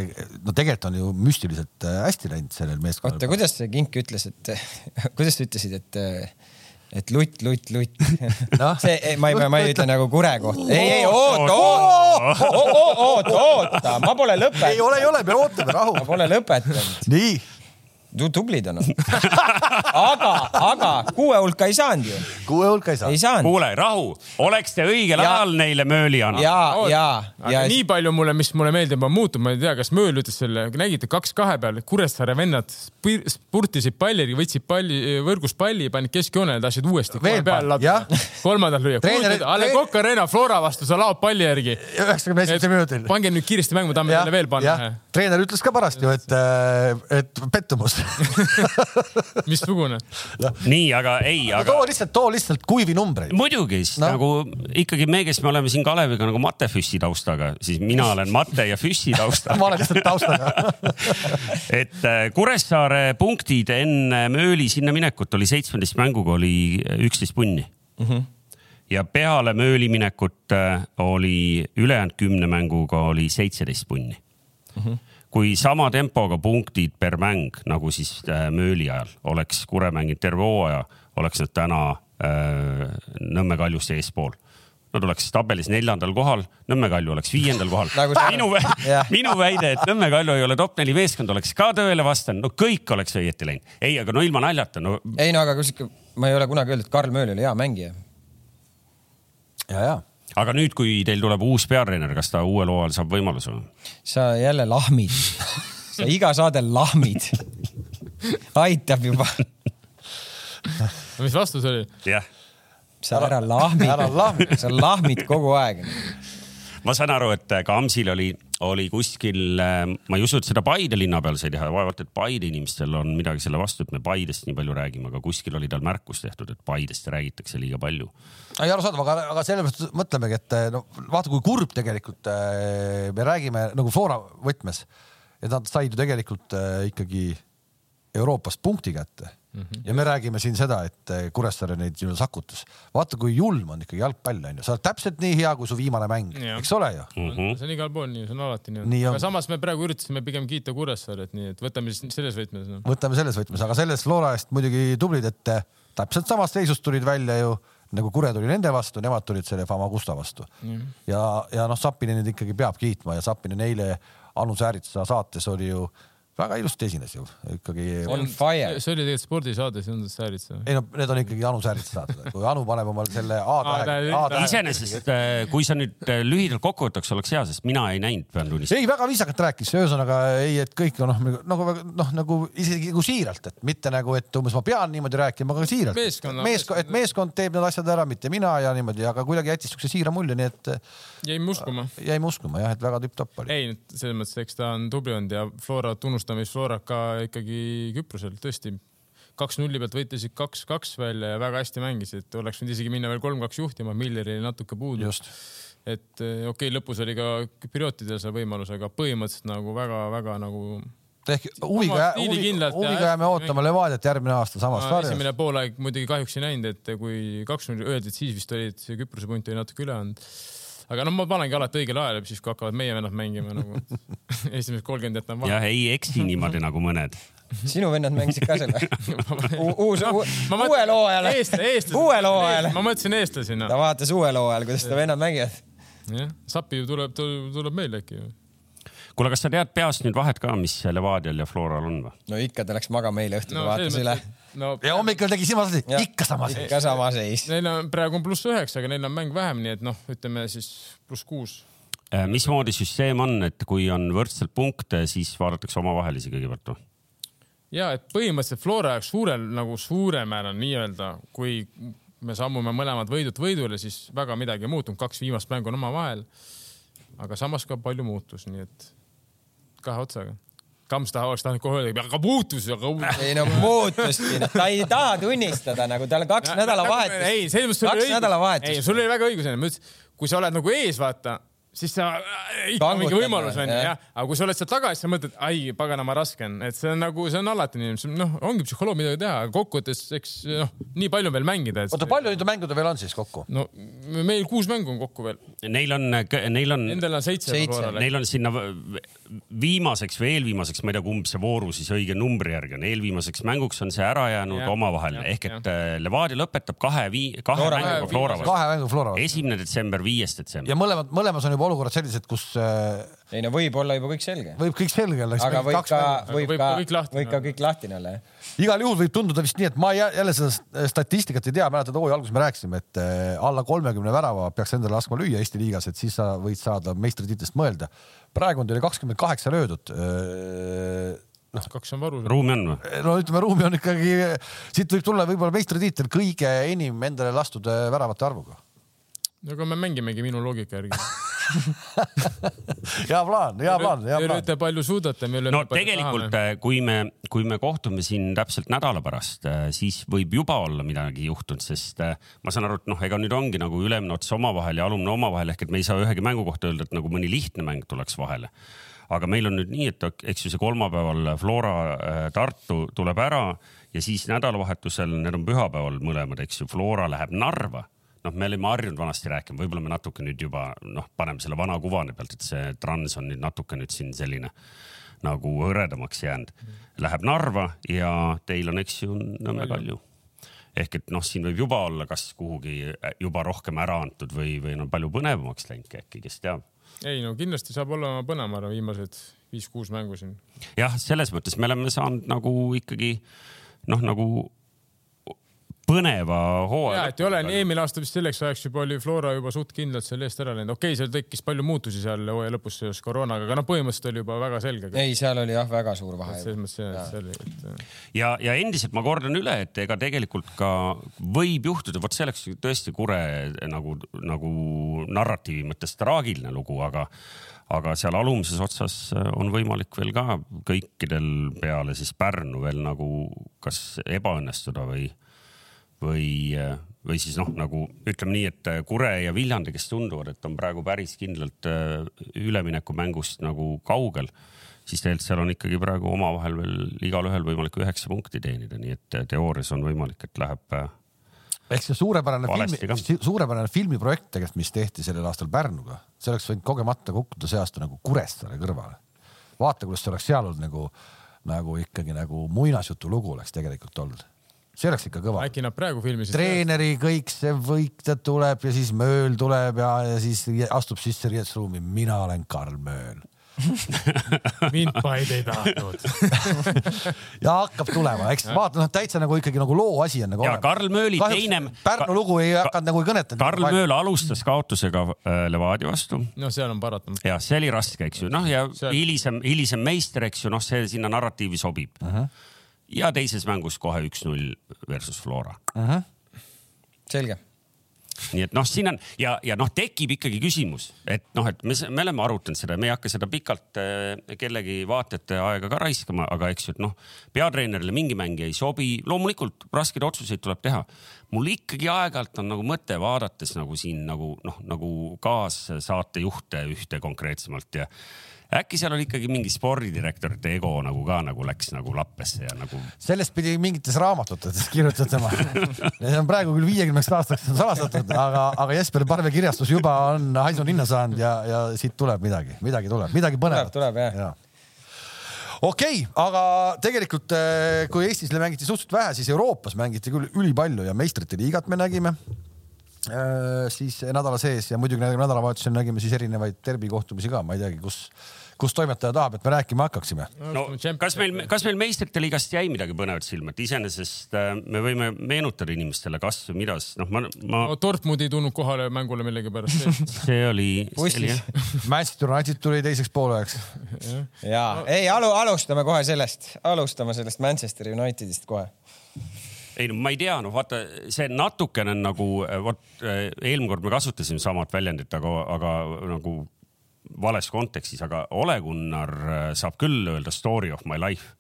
Speaker 1: no tegelikult on ju müstiliselt äh, hästi läinud sellel meeskonnal.
Speaker 2: oota, kuidas see Kink ütles, et kuidas sa ütlesid, et et lutt, lutt, lutt no.. see, ma ei, ma ei ütle nagu kure kohta. ei, ei oota, oota, oota, ma pole lõpetanud.
Speaker 1: ei ole, ei ole, me ootame rahu.
Speaker 2: ma pole lõpetanud.
Speaker 1: nii
Speaker 2: tublid on aga, aga kuue hulka ei saanud ju.
Speaker 1: kuue hulka ei
Speaker 2: saanud.
Speaker 1: saanud.
Speaker 4: kuule, rahu, oleks te õigel ja, ajal neile mööli andnud.
Speaker 2: ja, ja,
Speaker 3: ja. nii palju mulle, mis mulle meeldib, on muutunud, ma ei tea, kas mööl ütles selle, nägite kaks kahe peal, Kuressaare vennad spurtisid palli, võtsid palli, võrgus palli, panid keskjoonele, tahtsid uuesti.
Speaker 1: veel peal ladda.
Speaker 3: kolmandat lüüa. A Le Coq Arena Flora vastu, sa laod palli järgi.
Speaker 1: üheksakümne esimesel minutil.
Speaker 3: pange nüüd kiiresti mängu, tahame teile veel panna.
Speaker 1: treener ütles ka pärast ju, et, et pettumus
Speaker 3: missugune
Speaker 4: nii, aga ei, aga.
Speaker 1: too lihtsalt, too lihtsalt kuivi numbreid.
Speaker 4: muidugi no., nagu ikkagi me, kes me oleme siin Kaleviga nagu Mate Füssi taustaga, siis mina olen Mate ja Füssi taustaga
Speaker 1: ma olen lihtsalt taustaga
Speaker 4: et äh, Kuressaare punktid enne Mööli sinna minekut oli seitsmeteist mänguga oli üksteist punni mm. -hmm ja peale Mööli minekut äh, oli ülejäänud kümne mänguga oli seitseteist punni mm. -hmm kui sama tempoga punktid per mäng nagu siis äh, Mööli ajal oleks Kure mänginud terve hooaja, oleks nad täna äh, Nõmme Kaljust eespool Nad oleks tabelis neljandal kohal, Nõmme Kalju oleks viiendal kohal nagu. minu, minu väide, et Nõmme Kalju ei ole top neli meeskond, oleks ka tõele vastanud, no kõik oleks õieti läinud. ei, aga no ilma naljata, no.
Speaker 2: ei no aga kus ikka, ma ei ole kunagi öelnud, et Karl Mööl oli hea mängija.
Speaker 1: ja, ja
Speaker 4: aga nüüd, kui teil tuleb uus peatreener, kas ta uuel hooajal saab võimaluse või?
Speaker 2: sa jälle lahmid sa iga saade lahmid. aitab juba
Speaker 3: mis vastus oli?
Speaker 4: jah.
Speaker 2: sa ära lahmi, sa lahmid kogu aeg
Speaker 4: ma saan aru, et Kamsil oli oli kuskil, äh, ma ei usu, et seda Paide linna peal sai teha, vaevalt, et Paide inimestel on midagi selle vastu, et me Paidest nii palju räägime, aga kuskil oli tal märkus tehtud, et Paidest räägitakse liiga palju.
Speaker 1: ei arusaadav, aga, aga sellepärast mõtlemegi, et no vaata, kui kurb tegelikult äh, me räägime nagu Flora võtmes, et nad said ju tegelikult äh, ikkagi Euroopast punkti kätte mm. -hmm. ja me räägime siin seda, et eh, Kuressaare neid ju sakutas. vaata, kui julm on ikkagi jalgpall onju, sa oled täpselt nii hea, kui su viimane mäng, eks ole ju
Speaker 3: mm. -hmm. see on igal pool nii, see on alati nii, nii. aga samas me praegu üritasime pigem kiita Kuressaaret, nii et võtame siis selles võtmes no..
Speaker 1: võtame selles võtmes, aga selles Flora eest muidugi tublid, et eh, täpselt samast seisust tulid välja ju nagu Kure tuli nende vastu, nemad tulid selle Famagusta vastu mm. ja, ja noh, Sapinenit ikkagi peab kiitma ja Sapinen eile Anu Sääritsuse saates oli ju väga ilusti esines ju ikkagi.
Speaker 2: on fire.
Speaker 3: see oli tegelikult spordisaade, see on Säärits.
Speaker 1: ei no need on ikkagi Anu Säärits saated, kui Anu paneb omal selle A-tähega.
Speaker 4: iseenesest, äh, kui sa nüüd äh, lühidalt kokku võtaks, oleks hea, sest mina ei näinud, pean tunnistama.
Speaker 1: ei, väga viisakalt rääkis, ühesõnaga ei, et kõik noh, nagu noh, nagu isegi nagu siiralt, et mitte nagu, et umbes ma pean niimoodi rääkima, aga siiralt. meeskond, meeskond, et meeskond teeb need asjad ära, mitte mina ja niimoodi, aga kuidagi jättis siukse siira mulje, nii et.
Speaker 3: jäime uskuma.
Speaker 1: jäime uskuma jah, et väga tipp-topp oli.
Speaker 3: ei, selles mõttes, eks ta on tubli olnud ja Flora tunnustab tunnustamisfloorat ka ikkagi Küprosel tõesti. kaks nulli pealt võitlesid kaks-kaks välja ja väga hästi mängisid, oleks võinud isegi minna veel kolm-kaks juhtima, Milleri natuke puudu. et eh, okei okay,, lõpus oli ka küpriotidel see võimalus, aga põhimõtteliselt nagu väga-väga nagu
Speaker 1: ehk huviga, huviga, huviga jääme ootama Levadiat järgmine aasta samas sarjas.
Speaker 3: esimene poolaeg muidugi kahjuks ei näinud, et kui kaks null öeldi, et siis vist olid Küprose punt oli natuke üle andnud aga noh, ma panengi alati õigel ajal, siis kui hakkavad meie vennad mängima nagu esimesed kolmkümmend jätan
Speaker 4: vahele. jah, ei eksi niimoodi nagu mõned
Speaker 2: sinu vennad mängisid ka selle uus no,, uuel hooajal. uuel hooajal.
Speaker 3: ma mõtlesin eestlasi no..
Speaker 2: ta vaatas uuel hooajal, kuidas seda vennad mängivad.
Speaker 3: jah, Sapi tuleb, tuleb meile äkki ju
Speaker 4: kuule, kas sa tead peast nüüd vahet ka, mis Levadial ja Floral on või?
Speaker 2: no ikka, ta läks magama eile õhtul no,, vaatas üle.
Speaker 1: No, ja hommikul tegi sama seis, ikka sama seis.
Speaker 2: ikka sama seis.
Speaker 3: Neil on praegu on pluss üheksa, aga neil on mäng vähem, nii et noh, ütleme siis pluss kuus.
Speaker 4: Äh, mismoodi süsteem on, et kui on võrdselt punkte, siis vaadatakse omavahelisi kõigepealt või?
Speaker 3: ja et põhimõtteliselt Flora jaoks suurel nagu suurel määral nii-öelda, kui me sammume mõlemad võidult võidule, siis väga midagi ei muutunud, kaks viimast mängu on omavahel. aga samas ka palju muutus, nii et kahe otsaga. Kams taha oleks tahtnud kohe öelda, aga muutus, aga muutus.
Speaker 2: ei no muutuski, noh, ta ei taha tunnistada nagu tal kaks nädalavahetust.
Speaker 3: ei, selles mõttes sul oli õigus. ei, sul oli väga õigus, ma ütlesin, kui sa oled nagu ees, vaata siis sa äh, ikka mingi võimalus onju jah, aga kui sa oled seal taga, siis sa mõtled, ai paganama raske on, et see on nagu, see on alati nii, noh, ongi psühholoog midagi teha, aga kokkuvõttes eks noh, nii palju on veel mängida et....
Speaker 1: oota, palju neid mängude veel on siis kokku?
Speaker 3: no meil kuus mängu on kokku veel.
Speaker 4: Neil on, neil on.
Speaker 3: Nendel on seitse.
Speaker 4: Neil on sinna viimaseks või eelviimaseks, ma ei tea, kumb see vooru siis õige numbri järgi on, eelviimaseks mänguks on see ära jäänud ja, omavahel ehk et ja. Äh, Levadia lõpetab kahe vii-, kahe Flora, mänguga Flora
Speaker 1: vastu. kahe mänguga Flora
Speaker 4: vastu. esimene detsember, viies detsember.
Speaker 1: ja mõlemad, mõlemas on juba olukorrad sellised, kus äh,
Speaker 2: ei no võib olla juba kõik selge.
Speaker 1: võib kõik selge olla.
Speaker 2: aga võib ka, võib ka, võib ka kõik lahtine olla, jah.
Speaker 1: igal juhul võib tunduda vist nii, et ma jälle seda statistikat ei tea, mäletad hooaja alguses me rääkisime, et äh, alla kolmekümne värava peaks endale laskma lüüa Eesti liigas, et siis sa võid saada meistritiitlist mõelda. Praegu on teil kakskümmend kaheksa löödud
Speaker 3: äh, noh, kaks on varus.
Speaker 4: ruumi on või?
Speaker 1: no ütleme, ruumi on ikkagi, siit võib tulla võib-olla meistritiitel kõige enim endale lastud väravate arvuga.
Speaker 3: no aga me mängimegi minu loogika järgi
Speaker 1: hea plaan, hea plaan, hea plaan.
Speaker 3: Te palju suudate.
Speaker 4: no tegelikult, äh, kui me, kui me kohtume siin täpselt nädala pärast, äh, siis võib juba olla midagi juhtunud, sest äh, ma saan aru, et noh, ega nüüd ongi nagu ülemine ots omavahel ja alumne omavahel ehk et me ei saa ühegi mängu kohta öelda, et nagu mõni lihtne mäng tuleks vahele aga meil on nüüd nii, et eks ju see kolmapäeval Flora Tartu tuleb ära ja siis nädalavahetusel, need on pühapäeval mõlemad, eks ju, Flora läheb Narva noh, me olime harjunud vanasti rääkima, võib-olla me natuke nüüd juba noh, paneme selle vana kuvandi pealt, et see trans on nüüd natuke nüüd siin selline nagu hõredamaks jäänud. Läheb Narva ja teil on, eks ju, Nõmme Kalju. ehk et noh, siin võib juba olla, kas kuhugi juba rohkem ära antud või, või no palju põnevamaks läinud äkki, kes teab
Speaker 3: ei no kindlasti saab olema põnev, ma arvan, viimased viis-kuus mängu siin.
Speaker 4: jah, selles mõttes me oleme saanud nagu ikkagi noh, nagu põneva hooaja.
Speaker 3: ja, et ei ole, eelmine aasta vist selleks ajaks juba oli Flora juba suht kindlalt selle eest ära läinud. okei okay,, seal tekkis palju muutusi seal hooaja lõpus seoses koroonaga, aga noh, põhimõtteliselt oli juba väga selge.
Speaker 2: ei, seal oli jah, väga suur vahe.
Speaker 3: selles mõttes jah, et see oli et....
Speaker 4: ja, ja endiselt ma kordan üle, et ega tegelikult ka võib juhtuda, vot see oleks tõesti kure nagu, nagu narratiivi mõttes traagiline lugu, aga aga seal alumises otsas on võimalik veel ka kõikidel peale siis Pärnu veel nagu kas ebaõnnestuda või, või, äh, või siis noh, nagu ütleme nii, et äh, Kure ja Viljandi, kes tunduvad, et on praegu päris kindlalt üleminekumängust nagu kaugel, siis tegelikult seal on ikkagi praegu omavahel veel igalühel võimalik üheksa punkti teenida, nii et teoorias on võimalik, et läheb
Speaker 1: ehk see suurepärane filmi, suurepärane filmiprojekt tegelikult, mis tehti sellel aastal Pärnuga, see oleks võinud kogemata kukkuda see aasta nagu Kuressaare kõrvale. vaata, kuidas see oleks seal olnud nagu, nagu ikkagi nagu muinasjutu lugu oleks tegelikult olnud. See oleks ikka kõva.
Speaker 3: äkki nad praegu filmisid?
Speaker 1: treeneri kõik see võitja tuleb ja siis Mööl tuleb ja, ja siis astub sisse riietusruumi, mina olen Karl Mööl
Speaker 3: mind paid ei tahtnud
Speaker 1: ja hakkab tulema, eks vaata noh, täitsa nagu ikkagi nagu loo asi on nagu.
Speaker 4: ja Karl Mööli teine.
Speaker 1: Pärnu lugu ei hakanud nagu ei kõnetanud.
Speaker 4: Karl Mööl alustas kaotusega äh, Levadia vastu.
Speaker 3: no seal on paratamatu.
Speaker 4: ja see oli raske, eks ju, noh ja seal... hilisem, hilisem meister, eks ju, noh, see sinna narratiivi sobib uh. -huh. Ja teises mängus kohe üks-null versus Flora.
Speaker 2: Selge.
Speaker 4: Nii et noh, siin on ja, ja noh, tekib ikkagi küsimus, et noh, et me, me oleme arutanud seda, me ei hakka seda pikalt äh, kellegi vaatajate aega ka raiskama, aga eks ju, et noh, peatreenerile mingi mängija ei sobi, loomulikult raskeid otsuseid tuleb teha. mul ikkagi aeg-ajalt on nagu mõte vaadates nagu siin nagu noh, nagu kaassaatejuhte ühte konkreetsemalt ja äkki seal oli ikkagi mingi spordidirektorite ego nagu ka nagu läks nagu lappesse ja nagu.
Speaker 1: sellest pidi mingites raamatutes kirjutatama see on praegu küll viiekümneks aastaks salastatud, aga, aga Jesper Parve kirjastus juba on haisu ninna saanud ja, ja siit tuleb midagi, midagi tuleb, midagi põnevat.
Speaker 2: tuleb, tuleb jah ja
Speaker 1: okei okay,, aga tegelikult eh, kui Eestis mängiti suhteliselt vähe, siis Euroopas mängiti küll ülipalju ja meistrite liigat me nägime siis nädala sees ja muidugi nädalavahetusel nägime siis erinevaid derbikohtumisi ka, ma ei teagi, kus, kus toimetaja tahab, et me rääkima hakkaksime.
Speaker 4: no kas meil, kas meil meistrite liigast jäi midagi põnevat silma, et iseenesest äh, me võime meenutada inimestele, kas või mida, noh, ma, ma
Speaker 3: no,. Dortmund ei tulnud kohale mängule millegipärast
Speaker 4: see oli,
Speaker 1: see oli jah. Manchester United tuli teiseks pooleks.
Speaker 2: ja ei alu, alustame kohe sellest, alustame sellest Manchester Unitedist kohe
Speaker 4: ei no ma ei tea, noh vaata, see natukene nagu vot eelmine kord me kasutasime samat väljendit, aga, aga nagu vales kontekstis, aga Ole Gunnar saab küll öelda story of my life.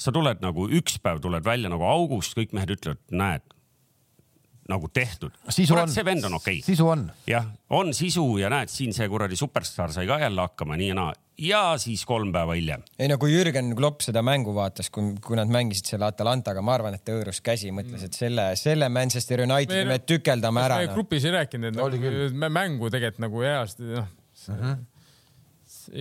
Speaker 4: sa tuled nagu üks päev tuled välja nagu august, kõik mehed ütlevad, näed nagu tehtud. see vend on okei okay..
Speaker 1: sisu on.
Speaker 4: jah, on sisu ja näed, siin see kuradi superstaar sai ka jälle hakkama nii ja naa ja siis kolm päeva hiljem.
Speaker 2: ei no kui Jürgen Klopp seda mängu vaatas, kui, kui nad mängisid selle Atalantaga, ma arvan, et ta hõõrus käsi, mõtles, et selle, selle Manchester Unitedi me tükeldame ära.
Speaker 3: me grupis ei rääkinud, et nagu, mängu tegelikult nagu heast, noh uh mhm. -huh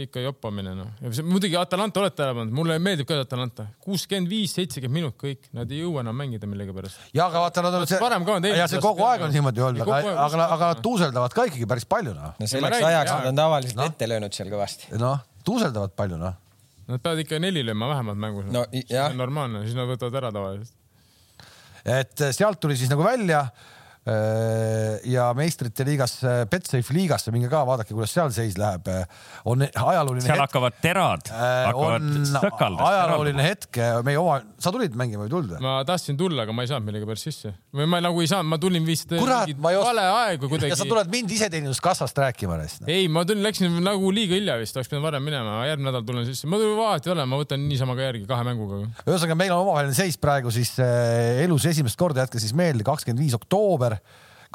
Speaker 3: ikka joppamine noh. muidugi Atalanta olete tähele pannud, mulle meeldib ka Atalanta, kuuskümmend viis, seitsekümmend minut kõik, nad ei jõua enam mängida millegipärast.
Speaker 1: ja aga vaata, nad on see, ja see kogu aeg on niimoodi olnud, aga, aga, aga nad tuuseldavad ka ikkagi päris palju noh.
Speaker 2: no selleks ajaks nad on tavaliselt no. ette löönud seal kõvasti.
Speaker 1: noh, tuuseldavad palju noh.
Speaker 3: Nad peavad ikka neli lööma vähemalt mängus
Speaker 2: no,.
Speaker 3: see on normaalne, siis nad võtavad ära tavaliselt.
Speaker 1: et sealt tuli siis nagu välja ja meistrite liigas, äh, Betsafe liigasse, minge ka vaadake, kuidas seal seis läheb. on ajalooline
Speaker 4: seal hetk. hakkavad terad, äh, hakkavad sõkaldama.
Speaker 1: ajalooline hetk, meie oma, sa tulid mängima või ei tulnud?
Speaker 3: ma tahtsin tulla, aga ma ei saanud millegipärast sisse või ma nagu ei saanud, ma tulin vist
Speaker 1: Kurat, ma ei
Speaker 3: vale aegu kuidagi.
Speaker 1: ja sa tuled mind iseteeninduskassast rääkima neist
Speaker 3: no.? ei, ma tulin, läksin nagu liiga hilja vist, oleks pidanud varem minema, järgmine nädal tulen sisse, ma vahet ei ole, ma võtan niisama ka järgi kahe mänguga.
Speaker 1: ühesõnaga, meil on omavaheline seis praegu siis elus esimest korda, jätke siis meelde, kakskümmend viis oktoober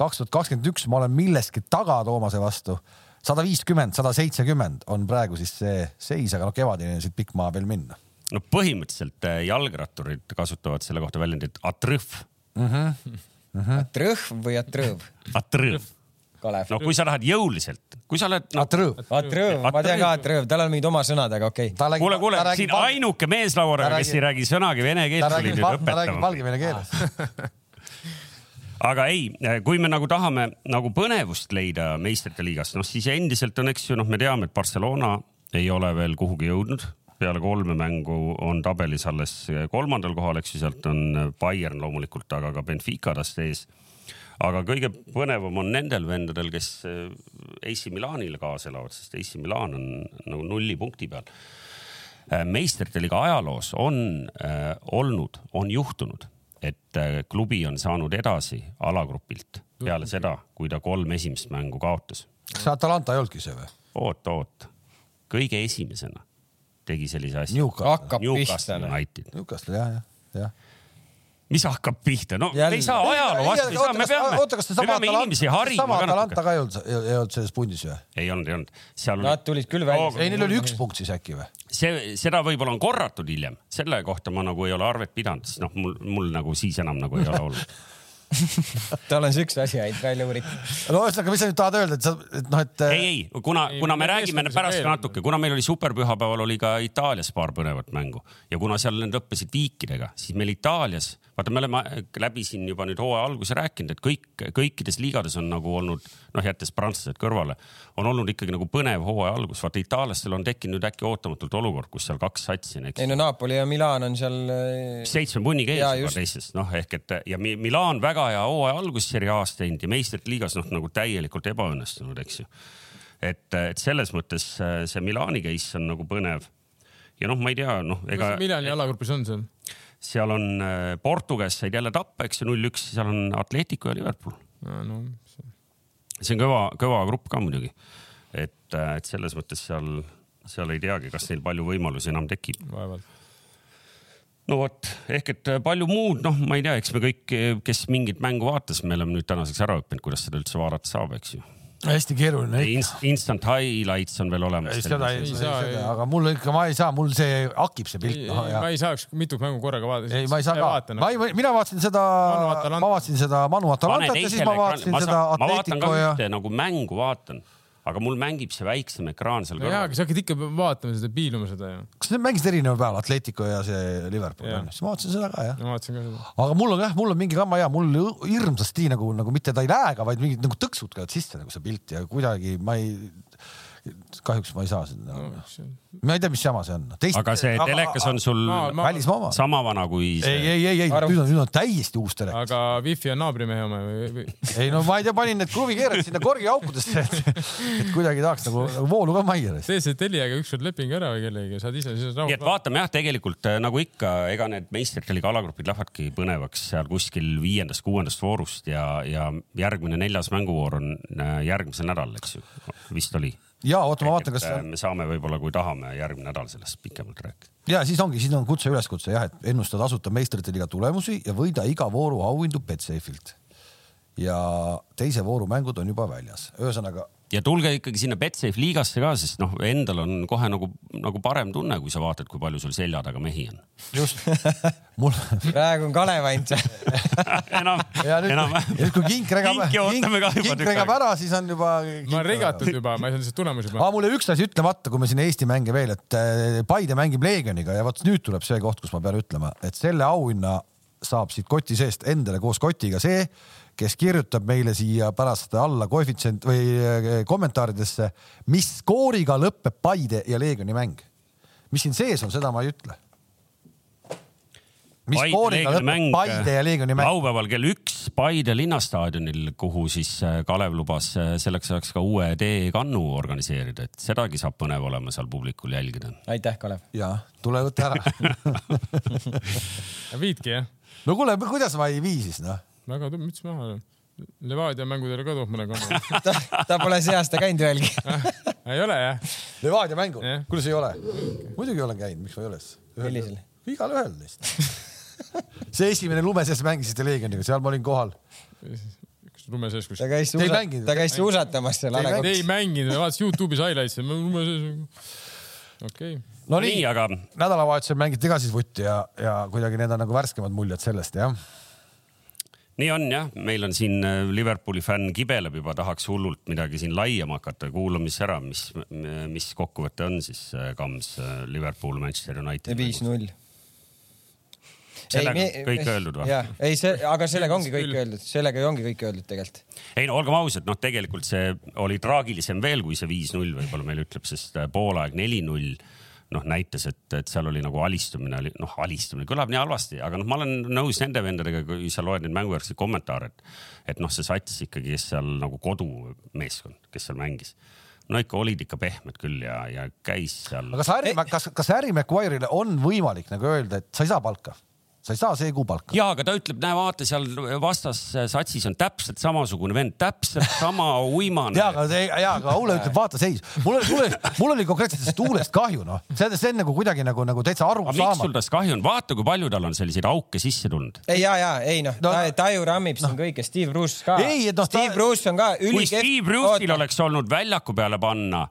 Speaker 1: kaks tuhat kakskümmend üks, ma olen milleski taga Toomase vastu. sada viiskümmend, sada seitsekümmend on praegu siis see seis, aga noh, kevadini on siit pikk maa veel minna.
Speaker 4: no põhimõtteliselt eh, jalgratturid kasutavad selle kohta väljendit atrõhv mm.
Speaker 2: -hmm. Mm -hmm. atrõhv või atrõv?
Speaker 4: atrõv. Kalev. no kui sa lähed jõuliselt, kui sa oled no,.
Speaker 1: Atrõv.
Speaker 2: Atrõv, ma tean ka Atrõv, tal on mingid oma sõnad, aga okei okay..
Speaker 4: kuule, kuule, siin ainuke mees laua taga, kes ei räägi sõnagi vene keelt, tuli nüüd õpetama. ta
Speaker 1: räägib valgevene keeles
Speaker 4: aga ei, kui me nagu tahame nagu põnevust leida meistrite liigast, noh siis endiselt on, eks ju, noh, me teame, et Barcelona ei ole veel kuhugi jõudnud. peale kolme mängu on tabelis alles kolmandal kohal, eks ju, sealt on Bayern loomulikult, aga ka Benfica tast ees. aga kõige põnevam on nendel vendadel, kes äh, AC Milanile kaasa elavad, sest AC Milan on nagu nulli punkti peal. Äh, meistrite liiga ajaloos on äh, olnud, on juhtunud, et äh, klubi on saanud edasi alagrupilt peale seda, kui ta kolm esimest mängu kaotas.
Speaker 1: kas see Atalanta ei olnudki see või?
Speaker 4: oot, oot, kõige esimesena tegi sellise asja.
Speaker 1: Newcastle,
Speaker 4: United.
Speaker 1: Newcastle jah, jah, jah
Speaker 4: mis hakkab pihta, no
Speaker 2: Jälle.
Speaker 4: ei saa ajaloo vastu, ei saa, me peame,
Speaker 1: oota, kas
Speaker 4: me peame inimesi harima
Speaker 1: sama Atalanta ka ei olnud, ei olnud selles pundis või?
Speaker 4: ei olnud, ei olnud, seal oli
Speaker 2: Nad tulid küll välja.
Speaker 1: ei, neil oli üks punkt siis äkki või?
Speaker 4: see, seda võib-olla on korratud hiljem, selle kohta ma nagu ei ole arvet pidanud, sest noh, mul, mul nagu siis enam nagu ei ole olnud.
Speaker 2: tal on siukse asi ainult välja uuritud.
Speaker 1: no ühesõnaga, mis sa nüüd tahad öelda, et sa, et noh, et
Speaker 4: ei, ei, kuna, kuna me
Speaker 3: me
Speaker 4: räägime pärast ka natuke, kuna meil oli superpühapäeval oli ka Itaalias paar põnevat mängu ja kuna seal need lõppesid viikidega, siis meil Itaalias, vaata, me oleme läbi siin juba nüüd hooaja alguse rääkinud, et kõik, kõikides liigades on nagu olnud, noh, jättes prantslased kõrvale, on olnud ikkagi nagu põnev hooaja algus. vaata, itaallastel on tekkinud äkki ootamatult olukord, kus seal kaks satsi on, eks
Speaker 2: ei no Napoli ja Milan on seal. äh,
Speaker 4: seitsme punniga ees juba teistest, noh ehk et ja Mi- Milan väga hea hooaja algust Serie A-s teinud ja meistrite liigas noh, nagu täielikult ebaõnnestunud, eks ju. et, et selles mõttes äh, see Milani case on nagu põnev. ja noh, ma ei tea, noh, ega
Speaker 3: mis Milani alagrupis on seal?
Speaker 4: Seal on äh, Porto, kes said jälle tappa, eks ju, null-üks, seal on Atletico ja Liverpool.
Speaker 3: no
Speaker 4: see on kõva, kõva grupp ka muidugi. et, äh, et selles mõttes seal, seal ei teagi, kas neil palju võimalusi enam tekib.
Speaker 3: vaevalt.
Speaker 4: no vot, ehk et palju muud, noh, ma ei tea, eks me kõik, kes mingit mängu vaatas, me oleme nüüd tänaseks ära õppinud, kuidas seda üldse vaadata saab, eks ju.
Speaker 1: Hästi keeruline.
Speaker 4: Inst, instant highlights on veel olemas.
Speaker 1: ei, seda ei,
Speaker 3: Ei
Speaker 1: ei
Speaker 3: saa,
Speaker 1: aga mul ikka, ma ei saa, mul see hakib see pilt. noh, ja
Speaker 3: ma ei saaks mitut mängu korraga vaadata.
Speaker 1: ei, ma ei saa ka, ma ei, mina vaatasin seda ma vaatasin seda Manu Atalantat ja siis ma vaatasin seda
Speaker 4: ma vaatan ka
Speaker 1: Atletico ja
Speaker 4: nagu mängu vaatan, aga mul mängib see väiksem ekraan seal
Speaker 3: jaa,
Speaker 4: kõrval
Speaker 3: aga sa hakkad ikka vaatama seda, piiluma seda ju.
Speaker 1: kas need mängisid erineval päeval, Atletico ja see Liverpool on ju, siis ma vaatasin seda ka jah.
Speaker 3: ma vaatasin ka seda.
Speaker 1: aga mul on jah, mul on mingi kama hea, mul hirmsasti nagu, nagu mitte ta ei lääga, vaid mingid nagu tõksud käivad sisse nagu see pilt ja kuidagi ma ei, kahjuks ma ei saa seda no,. ma ei tea, mis jama see on.
Speaker 4: aga see telekas on sul
Speaker 3: ma- ma-
Speaker 1: välismaa oma.
Speaker 4: sama vana kui
Speaker 1: ei,
Speaker 4: see.
Speaker 1: ei, ei, ei,
Speaker 2: Arv-
Speaker 1: nüüd on, nüüd on täiesti uus telekas.
Speaker 3: aga wifi on naabrimehe oma või,
Speaker 1: ei no ma ei tea, panin need kruvikeerad sinna korgiaukudesse, et, et kuidagi tahaks nagu, voolu ka majja.
Speaker 3: tee see Teliaga ükskord leping ära või kellegagi, saad ise siis
Speaker 4: nii et
Speaker 3: rahu.
Speaker 4: vaatame jah, tegelikult äh, nagu ikka, ega need meistrite liiga alagrupid lähevadki põnevaks seal kuskil viiendast-kuuendast voorust ja, ja järgmine neljas mänguvoor on äh, järgmisel nädalal, eks ju, vist oli.
Speaker 1: Ja oota, ma vaatan, kas
Speaker 4: me saame võib-olla, kui tahame, järgmine nädal sellest pikemalt rääkida.
Speaker 1: ja siis ongi, siis on kutse üleskutse jah, et ennusta tasuta meistrite liiga tulemusi ja võida iga vooru auhindu Betsafe'ilt. ja teise vooru mängud on juba väljas, ühesõnaga
Speaker 4: ja tulge ikkagi sinna Betsafe liigasse ka, sest noh, endal on kohe nagu, nagu parem tunne, kui sa vaatad, kui palju sul selja taga mehi on.
Speaker 1: just mul
Speaker 2: praegu on Kalev ainult seal.
Speaker 4: enam,
Speaker 1: ja nüüd,
Speaker 4: enam.
Speaker 1: nüüd kui kink regab, kink
Speaker 4: tükk
Speaker 1: regab ära, siis on juba.
Speaker 3: ma olen regatud juba, ma ei saanud lihtsalt tulemusi
Speaker 1: aga
Speaker 3: panna.
Speaker 1: mul jäi üks asi ütlemata, kui me siin Eesti mänge veel, et äh, Paide mängib Leegioniga ja vot nüüd tuleb see koht, kus ma pean ütlema, et selle auhinna saab siit koti seest endale koos kotiga see, kes kirjutab meile siia pärast alla koefitsient või äh, kommentaaridesse, mis skooriga lõpeb Paide ja Leegioni mäng. mis siin sees on, seda ma ei ütle. mis skooriga lõpeb Paide ja Leegioni mäng?
Speaker 4: laupäeval kell üks Paide linnastaadionil, kuhu siis äh, Kalev lubas äh, selleks ajaks ka uue teekannu organiseerida, et sedagi saab põnev olema seal publikul jälgida.
Speaker 2: aitäh, Kalev.
Speaker 1: jaa, tule võta ära.
Speaker 3: viidki jah,
Speaker 1: no kuule, kuidas ma ei vii siis noh?
Speaker 3: Väga tubb, müts maha. Levadia mängudele ka toob mõne kanna.
Speaker 2: ta, ta pole see aasta käinud ühelgi.
Speaker 3: ei ole jah?
Speaker 1: Levadia mängul
Speaker 3: Jah.,
Speaker 1: kuidas ei ole? muidugi olen käinud, miks ma ei ole siis?
Speaker 2: Millisel??
Speaker 1: igalühel neist. see esimene lume sees mängisite Leegioniga, seal ma olin kohal.
Speaker 3: lume sees
Speaker 2: ta
Speaker 3: kuskil.
Speaker 2: käis
Speaker 1: ei
Speaker 2: suusa-
Speaker 1: mänginud?
Speaker 2: ta käis suusatamas seal
Speaker 1: ei
Speaker 3: mänginud, vaatasin Youtube'is highlights'e, lume sees. okei okay.,
Speaker 1: no
Speaker 4: nii,
Speaker 1: nii,
Speaker 4: aga
Speaker 1: nädalavahetusel mängiti ka siis vutti ja, ja kuidagi need on nagu värskemad muljed sellest jah.
Speaker 4: Nii on jah, meil on siin äh, Liverpooli fänn kibeleb juba, tahaks hullult midagi siin laiema hakata, kuulame siis ära, mis, mis kokkuvõte on siis äh, Kams äh, Liverpool, Manchester United.
Speaker 2: viis-null.
Speaker 4: sellega on kõik öeldud või?
Speaker 2: jah, ei see, aga sellega ongi kõik öeldud, sellega ongi kõik öeldud tegelikult.
Speaker 4: ei no olgem ausad, noh, tegelikult see oli traagilisem veel kui see viis-null võib-olla meil ütleb, sest äh, poolaeg neli-null noh näitas, et, et seal oli nagu alistumine oli noh, alistumine kõlab nii halvasti, aga noh, ma olen nõus nende vendadega, kui sa loed neid mängujärgseid kommentaare, et, et noh, see sats ikkagi, kes seal nagu kodumeeskond, kes seal mängis no ikka olid ikka pehmed küll ja, ja käis seal.
Speaker 1: aga kas Harry, kas, kas Harry Maguire'ile on võimalik nagu öelda, et sa ei saa palka? Sa ei saa see kuu palka.
Speaker 4: ja, aga ta ütleb, näe, vaata seal vastas satsis on täpselt samasugune vend, täpselt sama uimane.
Speaker 1: ja, aga ja, aga Aule ütleb, vaata seis. mul oli, mul oli, mul oli konkreetselt sellest Uulest kahju, noh, see, see on nagu kuidagi nagu, nagu täitsa aru
Speaker 4: saama. miks sul tast kahju on, vaata, kui palju tal on selliseid auke sisse tulnud.
Speaker 2: ei ja, ja ei noh no, ta, ta ju rammib no. siin kõike, Steve Bruce ka.
Speaker 1: noh.
Speaker 2: Steve ta... Bruce on ka
Speaker 4: ülikehv. kui Steve Bruce'il oleks olnud väljaku peale panna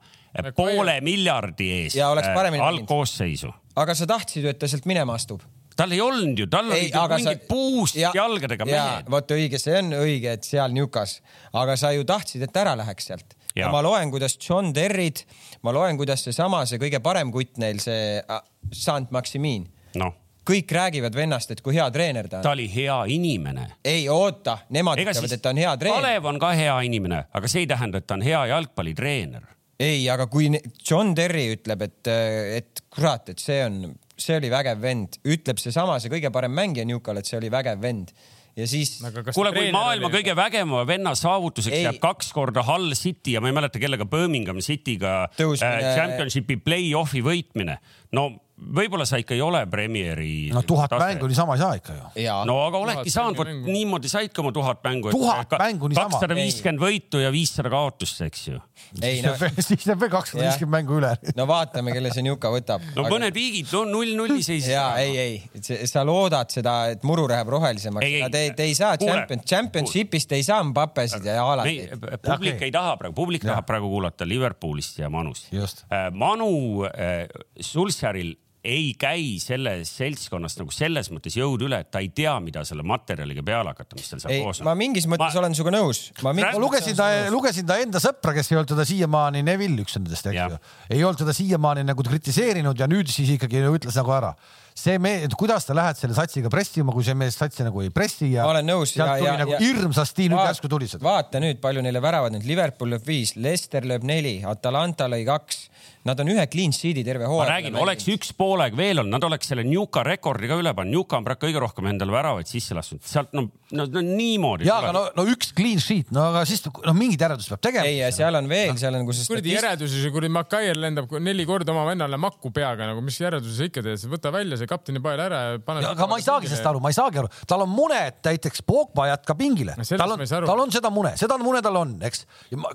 Speaker 4: poole miljardi eest äh, algkoosseisu.
Speaker 2: aga sa tahtsid ju, et ta sealt minema astub
Speaker 4: tal ei olnud ju, tal olid ju mingid sa... puust ja, jalgadega mehed.
Speaker 2: vot õige, see on õige, et seal niukas, aga sa ju tahtsid, et ära läheks sealt. ja ma loen, kuidas John Terrid, ma loen, kuidas seesama, see kõige parem kutt neil, see uh, Sant Maximin
Speaker 4: no
Speaker 2: kõik räägivad vennast, et kui hea treener ta on.
Speaker 4: ta oli hea inimene.
Speaker 2: ei oota, nemad ütlevad, et ta on hea treener.
Speaker 4: Kalev on ka hea inimene, aga see ei tähenda, et ta on hea jalgpallitreener.
Speaker 2: ei, aga kui John Terry ütleb, et, et kurat, et see on see oli vägev vend, ütleb seesama, see kõige parem mängija Newcal, et see oli vägev vend ja siis.
Speaker 4: kuule, kui maailma kõige vägevama venna saavutuseks ei. jääb kaks korda Hull City ja ma ei mäleta, kellega Birmingham City'ga Tõusmine... äh, championship'i play-off'i võitmine. no võib-olla sa ikka ei ole Premieri.
Speaker 1: no tuhat mängu niisama ei saa ikka ju.
Speaker 4: no aga oledki saanud, vot niimoodi saidki oma tuhat mängu.
Speaker 1: tuhat mängu niisama.
Speaker 4: kakssada viiskümmend võitu ja viissada kaotust, eks ju.
Speaker 1: No... siis jääb veel kakssada viiskümmend mängu üle.
Speaker 2: no vaatame, kelle see Njuka võtab.
Speaker 4: no aga... mõned viigid on null-nulli seis.
Speaker 2: ja ei, ei, sa loodad seda, et muru läheb rohelisemaks. Te, te ei saa champion, championship'ist ei saa Mbappesid ja Haalandit.
Speaker 4: publik okay. ei taha praegu, publik tahab praegu kuulata Liverpoolist ja Manust. Äh, Manu äh, Sulsjaril ei käi sellest seltskonnast nagu selles mõttes jõud üle, et ta ei tea, mida selle materjaliga peale hakata, mis seal saab koos
Speaker 2: on. ma mingis mõttes ma... olen sinuga nõus.
Speaker 1: ma, ma lugesin ta, lugesin ta enda sõpra, kes ei olnud teda siiamaani, Neville üks nendest, eks ju, ei olnud teda siiamaani nagu kritiseerinud ja nüüd siis ikkagi ütles nagu ära see mees, kuidas sa lähed selle satsiga pressima, kui see mees satsi nagu ei pressi ja.
Speaker 2: ma olen nõus.
Speaker 1: sealt tuli ja, nagu ja, hirmsasti nüüd järsku tuli seda.
Speaker 2: vaata nüüd, palju neile väravad nüüd, Liverpool lööb viis, Leicester lööb neli, Atalanta lõi kaks Nad on ühe clean sheet'i terve hooaja.
Speaker 4: ma räägin, oleks üks poolega veel olnud, nad oleks selle Newca rekordi ka üle pannud. Newca on praegu kõige rohkem endale väravaid sisse lasknud, sealt no, no, no niimoodi.
Speaker 1: ja, aga no, no üks clean sheet, no aga siis noh, mingid järeldused peab tegema.
Speaker 2: ei, ja seal on veel, seal on, kus.
Speaker 3: kuradi järeldusi, kuradi Makair lendab neli korda oma vennale makku peaga nagu, mis järeldusi sa ikka teed, võta välja see kaptenipael ära ja pane.
Speaker 1: aga ma ei saagi sellest aru, ma ei saagi aru, tal on mune, et näiteks Pogba jätkab pingile no,. tal on, tal on seda mune, seda mune tal on, eks.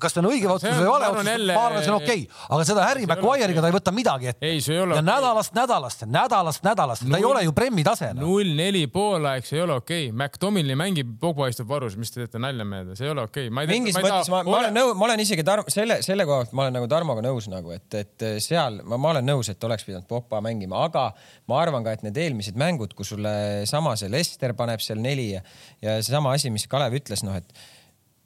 Speaker 1: kas ta on õige otsus või vale otsus, ma arvan, see on okei okay., aga seda Harry Maguire'iga ta ei võta midagi ette. ja nädalast nädalasse, nädalast nädalasse, ta ei ole ju Premi tase
Speaker 3: no.. null neli poolaeg, see ei ole okei. Okay.. McDominali mängib, Pogba istub varus, mis te teete nalja meelde, see ei ole okei. Okay..
Speaker 2: mingis ma mõttes ma, ma olen nõus, ma olen isegi Tarmo, selle, selle koha pealt ma olen nagu Tarmoga nõus nagu, et, et seal ma, ma olen nõus, et oleks pidanud Pogba mängima, aga ma arvan ka, et need eelmised mängud, kus sulle sama see Lester paneb seal neli ja, ja seesama asi, mis Kalev ütles, noh, et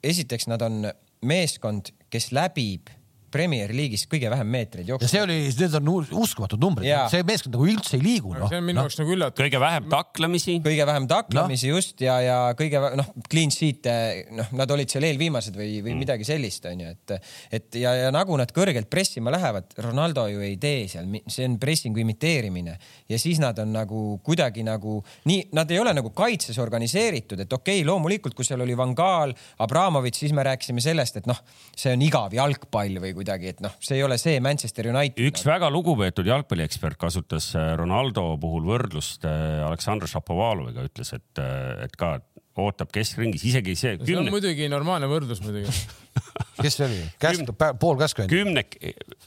Speaker 2: esiteks nad on meeskond, kes läbib Premier League'is kõige vähem meetreid
Speaker 1: jooksnud. ja see oli, need on uskumatud numbrid, see meeskond nagu üldse ei liigu no..
Speaker 3: see on minu jaoks no. nagu üllatav.
Speaker 4: kõige vähem taklemisi.
Speaker 2: kõige vähem taklemisi no. just ja, ja kõige noh, clean sheet'e, noh, nad olid seal eelviimased või, või mm. midagi sellist, onju, et, et ja, ja nagu nad kõrgelt pressima lähevad, Ronaldo ju ei tee seal, see on pressingu imiteerimine ja siis nad on nagu kuidagi nagu nii, nad ei ole nagu kaitses organiseeritud, et okei okay,, loomulikult, kui seal oli Van Gaal, Abramovitš, siis me rääkisime sellest, et noh, see on igav jalgpall või kuidagi, et noh, see ei ole see Manchester United.
Speaker 4: üks väga lugupeetud jalgpalliekspert kasutas äh, Ronaldo puhul võrdlust äh, Aleksandr Šapovaloviga, ütles, et, äh, et ka ootab keskringis, isegi see.
Speaker 3: see on muidugi normaalne võrdlus muidugi
Speaker 1: kes see oli? käsk, pool käsku
Speaker 4: ainult? kümnek,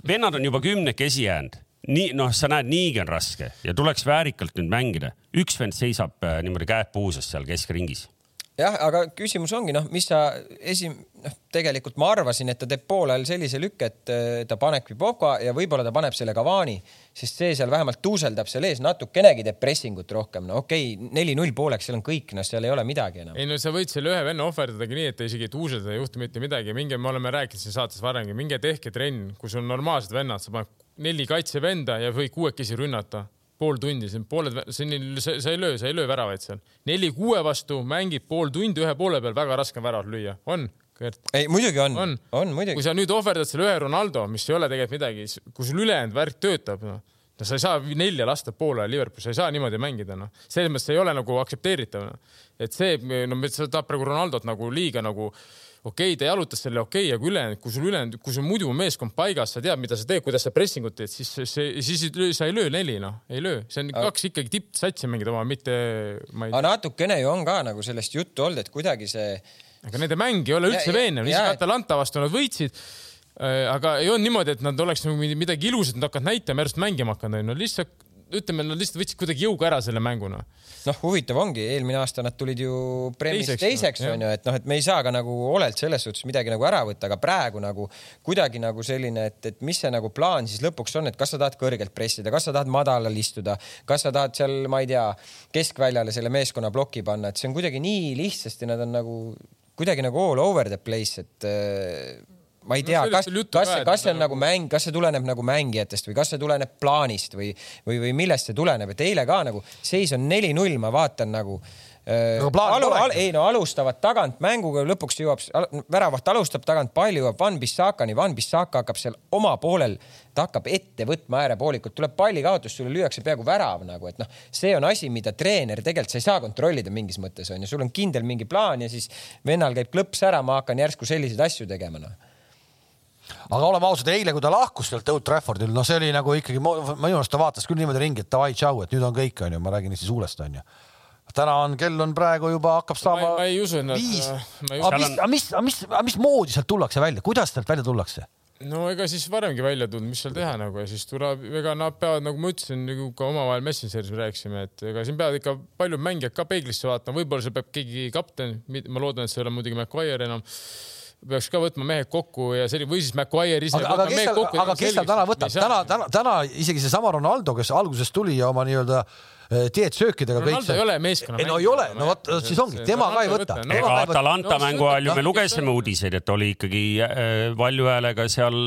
Speaker 4: vennad on juba kümnekesi jäänud nii noh, sa näed, niigi on raske ja tuleks väärikalt nüüd mängida. üks vend seisab niimoodi käed puuses seal keskringis
Speaker 2: jah, aga küsimus ongi noh, mis sa esim-, noh, tegelikult ma arvasin, et ta teeb poolel sellise lükke, et äh, ta panebki Popka ja võib-olla ta paneb selle Cavani, sest see seal vähemalt tuuseldab seal ees natukenegi teeb pressingut rohkem. no okei okay,, neli-null pooleks, seal on kõik, noh, seal ei ole midagi enam.
Speaker 3: ei no sa võid selle ühe venna ohverdadagi nii, et ta isegi ei tuuselda, ei juhtu mitte midagi. minge, me oleme rääkinud siin saates varemgi, minge tehke trenn, kus on normaalsed vennad, sa paned neli kaitsevenda ja võid kuuekesi rünnata pool tundi, siin pooled, siin sa, sa ei löö, sa ei löö väravaid seal. neli kuue vastu mängib pool tundi ühe poole peal, väga raske on väravat lüüa, on. Gert?
Speaker 2: ei, muidugi on, on, on muidugi.
Speaker 3: kui sa nüüd ohverdad selle ühe Ronaldo, mis ei ole tegelikult midagi, kui sul ülejäänud värk töötab, noh no sa ei saa nelja lasta poole Liverpooli, sa ei saa niimoodi mängida, noh. selles mõttes ei ole nagu aktsepteeritav no.. et see, no sa tahad praegu Ronaldot nagu liiga nagu okei okay,, ta jalutas selle okei okay,, aga ülejäänud, kui sul ülejäänud, kui sul muidu meeskond paigas, sa tead, mida sa teed, kuidas sa pressingut teed, siis see, siis sa ei löö neli, noh, ei löö, see on aga... kaks ikkagi tippsatsi mängida oma, mitte.
Speaker 2: aga natukene ju on ka nagu sellest juttu olnud, et kuidagi see.
Speaker 3: Aga nende mäng ei ole üldse veenev, isegi Atalanta vastu nad võitsid. Äh, aga ei olnud niimoodi, et nad oleks nagu midagi ilusat, nad hakkavad näitama, järsku mängima hakanud, onju, lihtsalt ütleme, nad lihtsalt võtsid kuidagi jõuga ära selle mängu, noh.
Speaker 2: noh, huvitav ongi, eelmine aasta nad tulid ju preemiast teiseks, teiseks no, onju, et noh, et me ei saa ka nagu olelt selles suhtes midagi nagu ära võtta, aga praegu nagu kuidagi nagu selline, et, et mis see nagu plaan siis lõpuks on, et kas sa tahad kõrgelt pressida, kas sa tahad madalal istuda, kas sa tahad seal, ma ei tea, keskväljale selle meeskonna ploki panna, et see on kuidagi nii lihtsasti, nad on nagu kuidagi nagu all over the place, et ma ei tea no,, kas, kas, kas see on nagu mäng, kas see tuleneb nagu mängijatest või kas see tuleneb plaanist või, või, või millest see tuleneb, et eile ka nagu seis on neli-null, ma vaatan nagu äh, alu, al, ei no alustavad tagant mänguga, lõpuks jõuab al,, väravaht alustab tagant, pall jõuab Van Bissakani, Van Bissaka hakkab seal oma poolel, ta hakkab ette võtma äärepoolikult, tuleb pallikaotus, sulle lüüakse peaaegu värav nagu, et noh, see on asi, mida treener tegelikult sa ei saa kontrollida mingis mõttes on ju, sul on kindel mingi plaan ja siis vennal käib klõps ära, ma hakkan järsku selliseid asju tegema noh.
Speaker 1: Aga oleme ausad, eile, kui ta lahkus sealt Old Traffordil, no see oli nagu ikkagi, minu arust ta vaatas küll niimoodi ringi, et davai, tšau, et nüüd on kõik, onju, ma räägin siis huulest, onju täna on, kell on praegu juba hakkab saama.
Speaker 3: ma ei usu, et nad.
Speaker 1: viis, aga mis, aga mis, aga mis, aga mismoodi sealt tullakse välja, kuidas sealt välja tullakse?
Speaker 3: no ega siis varemgi välja tulnud, mis seal teha nagu ja siis tuleb, ega nad peavad, nagu ma ütlesin, nagu ka omavahel Messengeris me rääkisime, et ega siin peavad ikka paljud mängijad ka peeglisse vaatama, võib-olla seal peab keegi kapten, ma loodan, et see ei ole muidugi McQuire enam peaks ka võtma mehed kokku ja selline või siis Maguire ise.
Speaker 1: aga, aga kes seal, aga kes seal täna võtab, täna, täna, täna isegi seesama Ronaldo, kes alguses tuli ja oma nii-öelda eh, dieetsöökidega kõik.
Speaker 3: Ronaldo ei ole meeskonna
Speaker 1: mängija. no ei ole, no vot siis ongi, tema ka ei võta.
Speaker 4: ega Atalanta mängu ajal ju me lugesime uudiseid, et oli ikkagi eh, valju häälega seal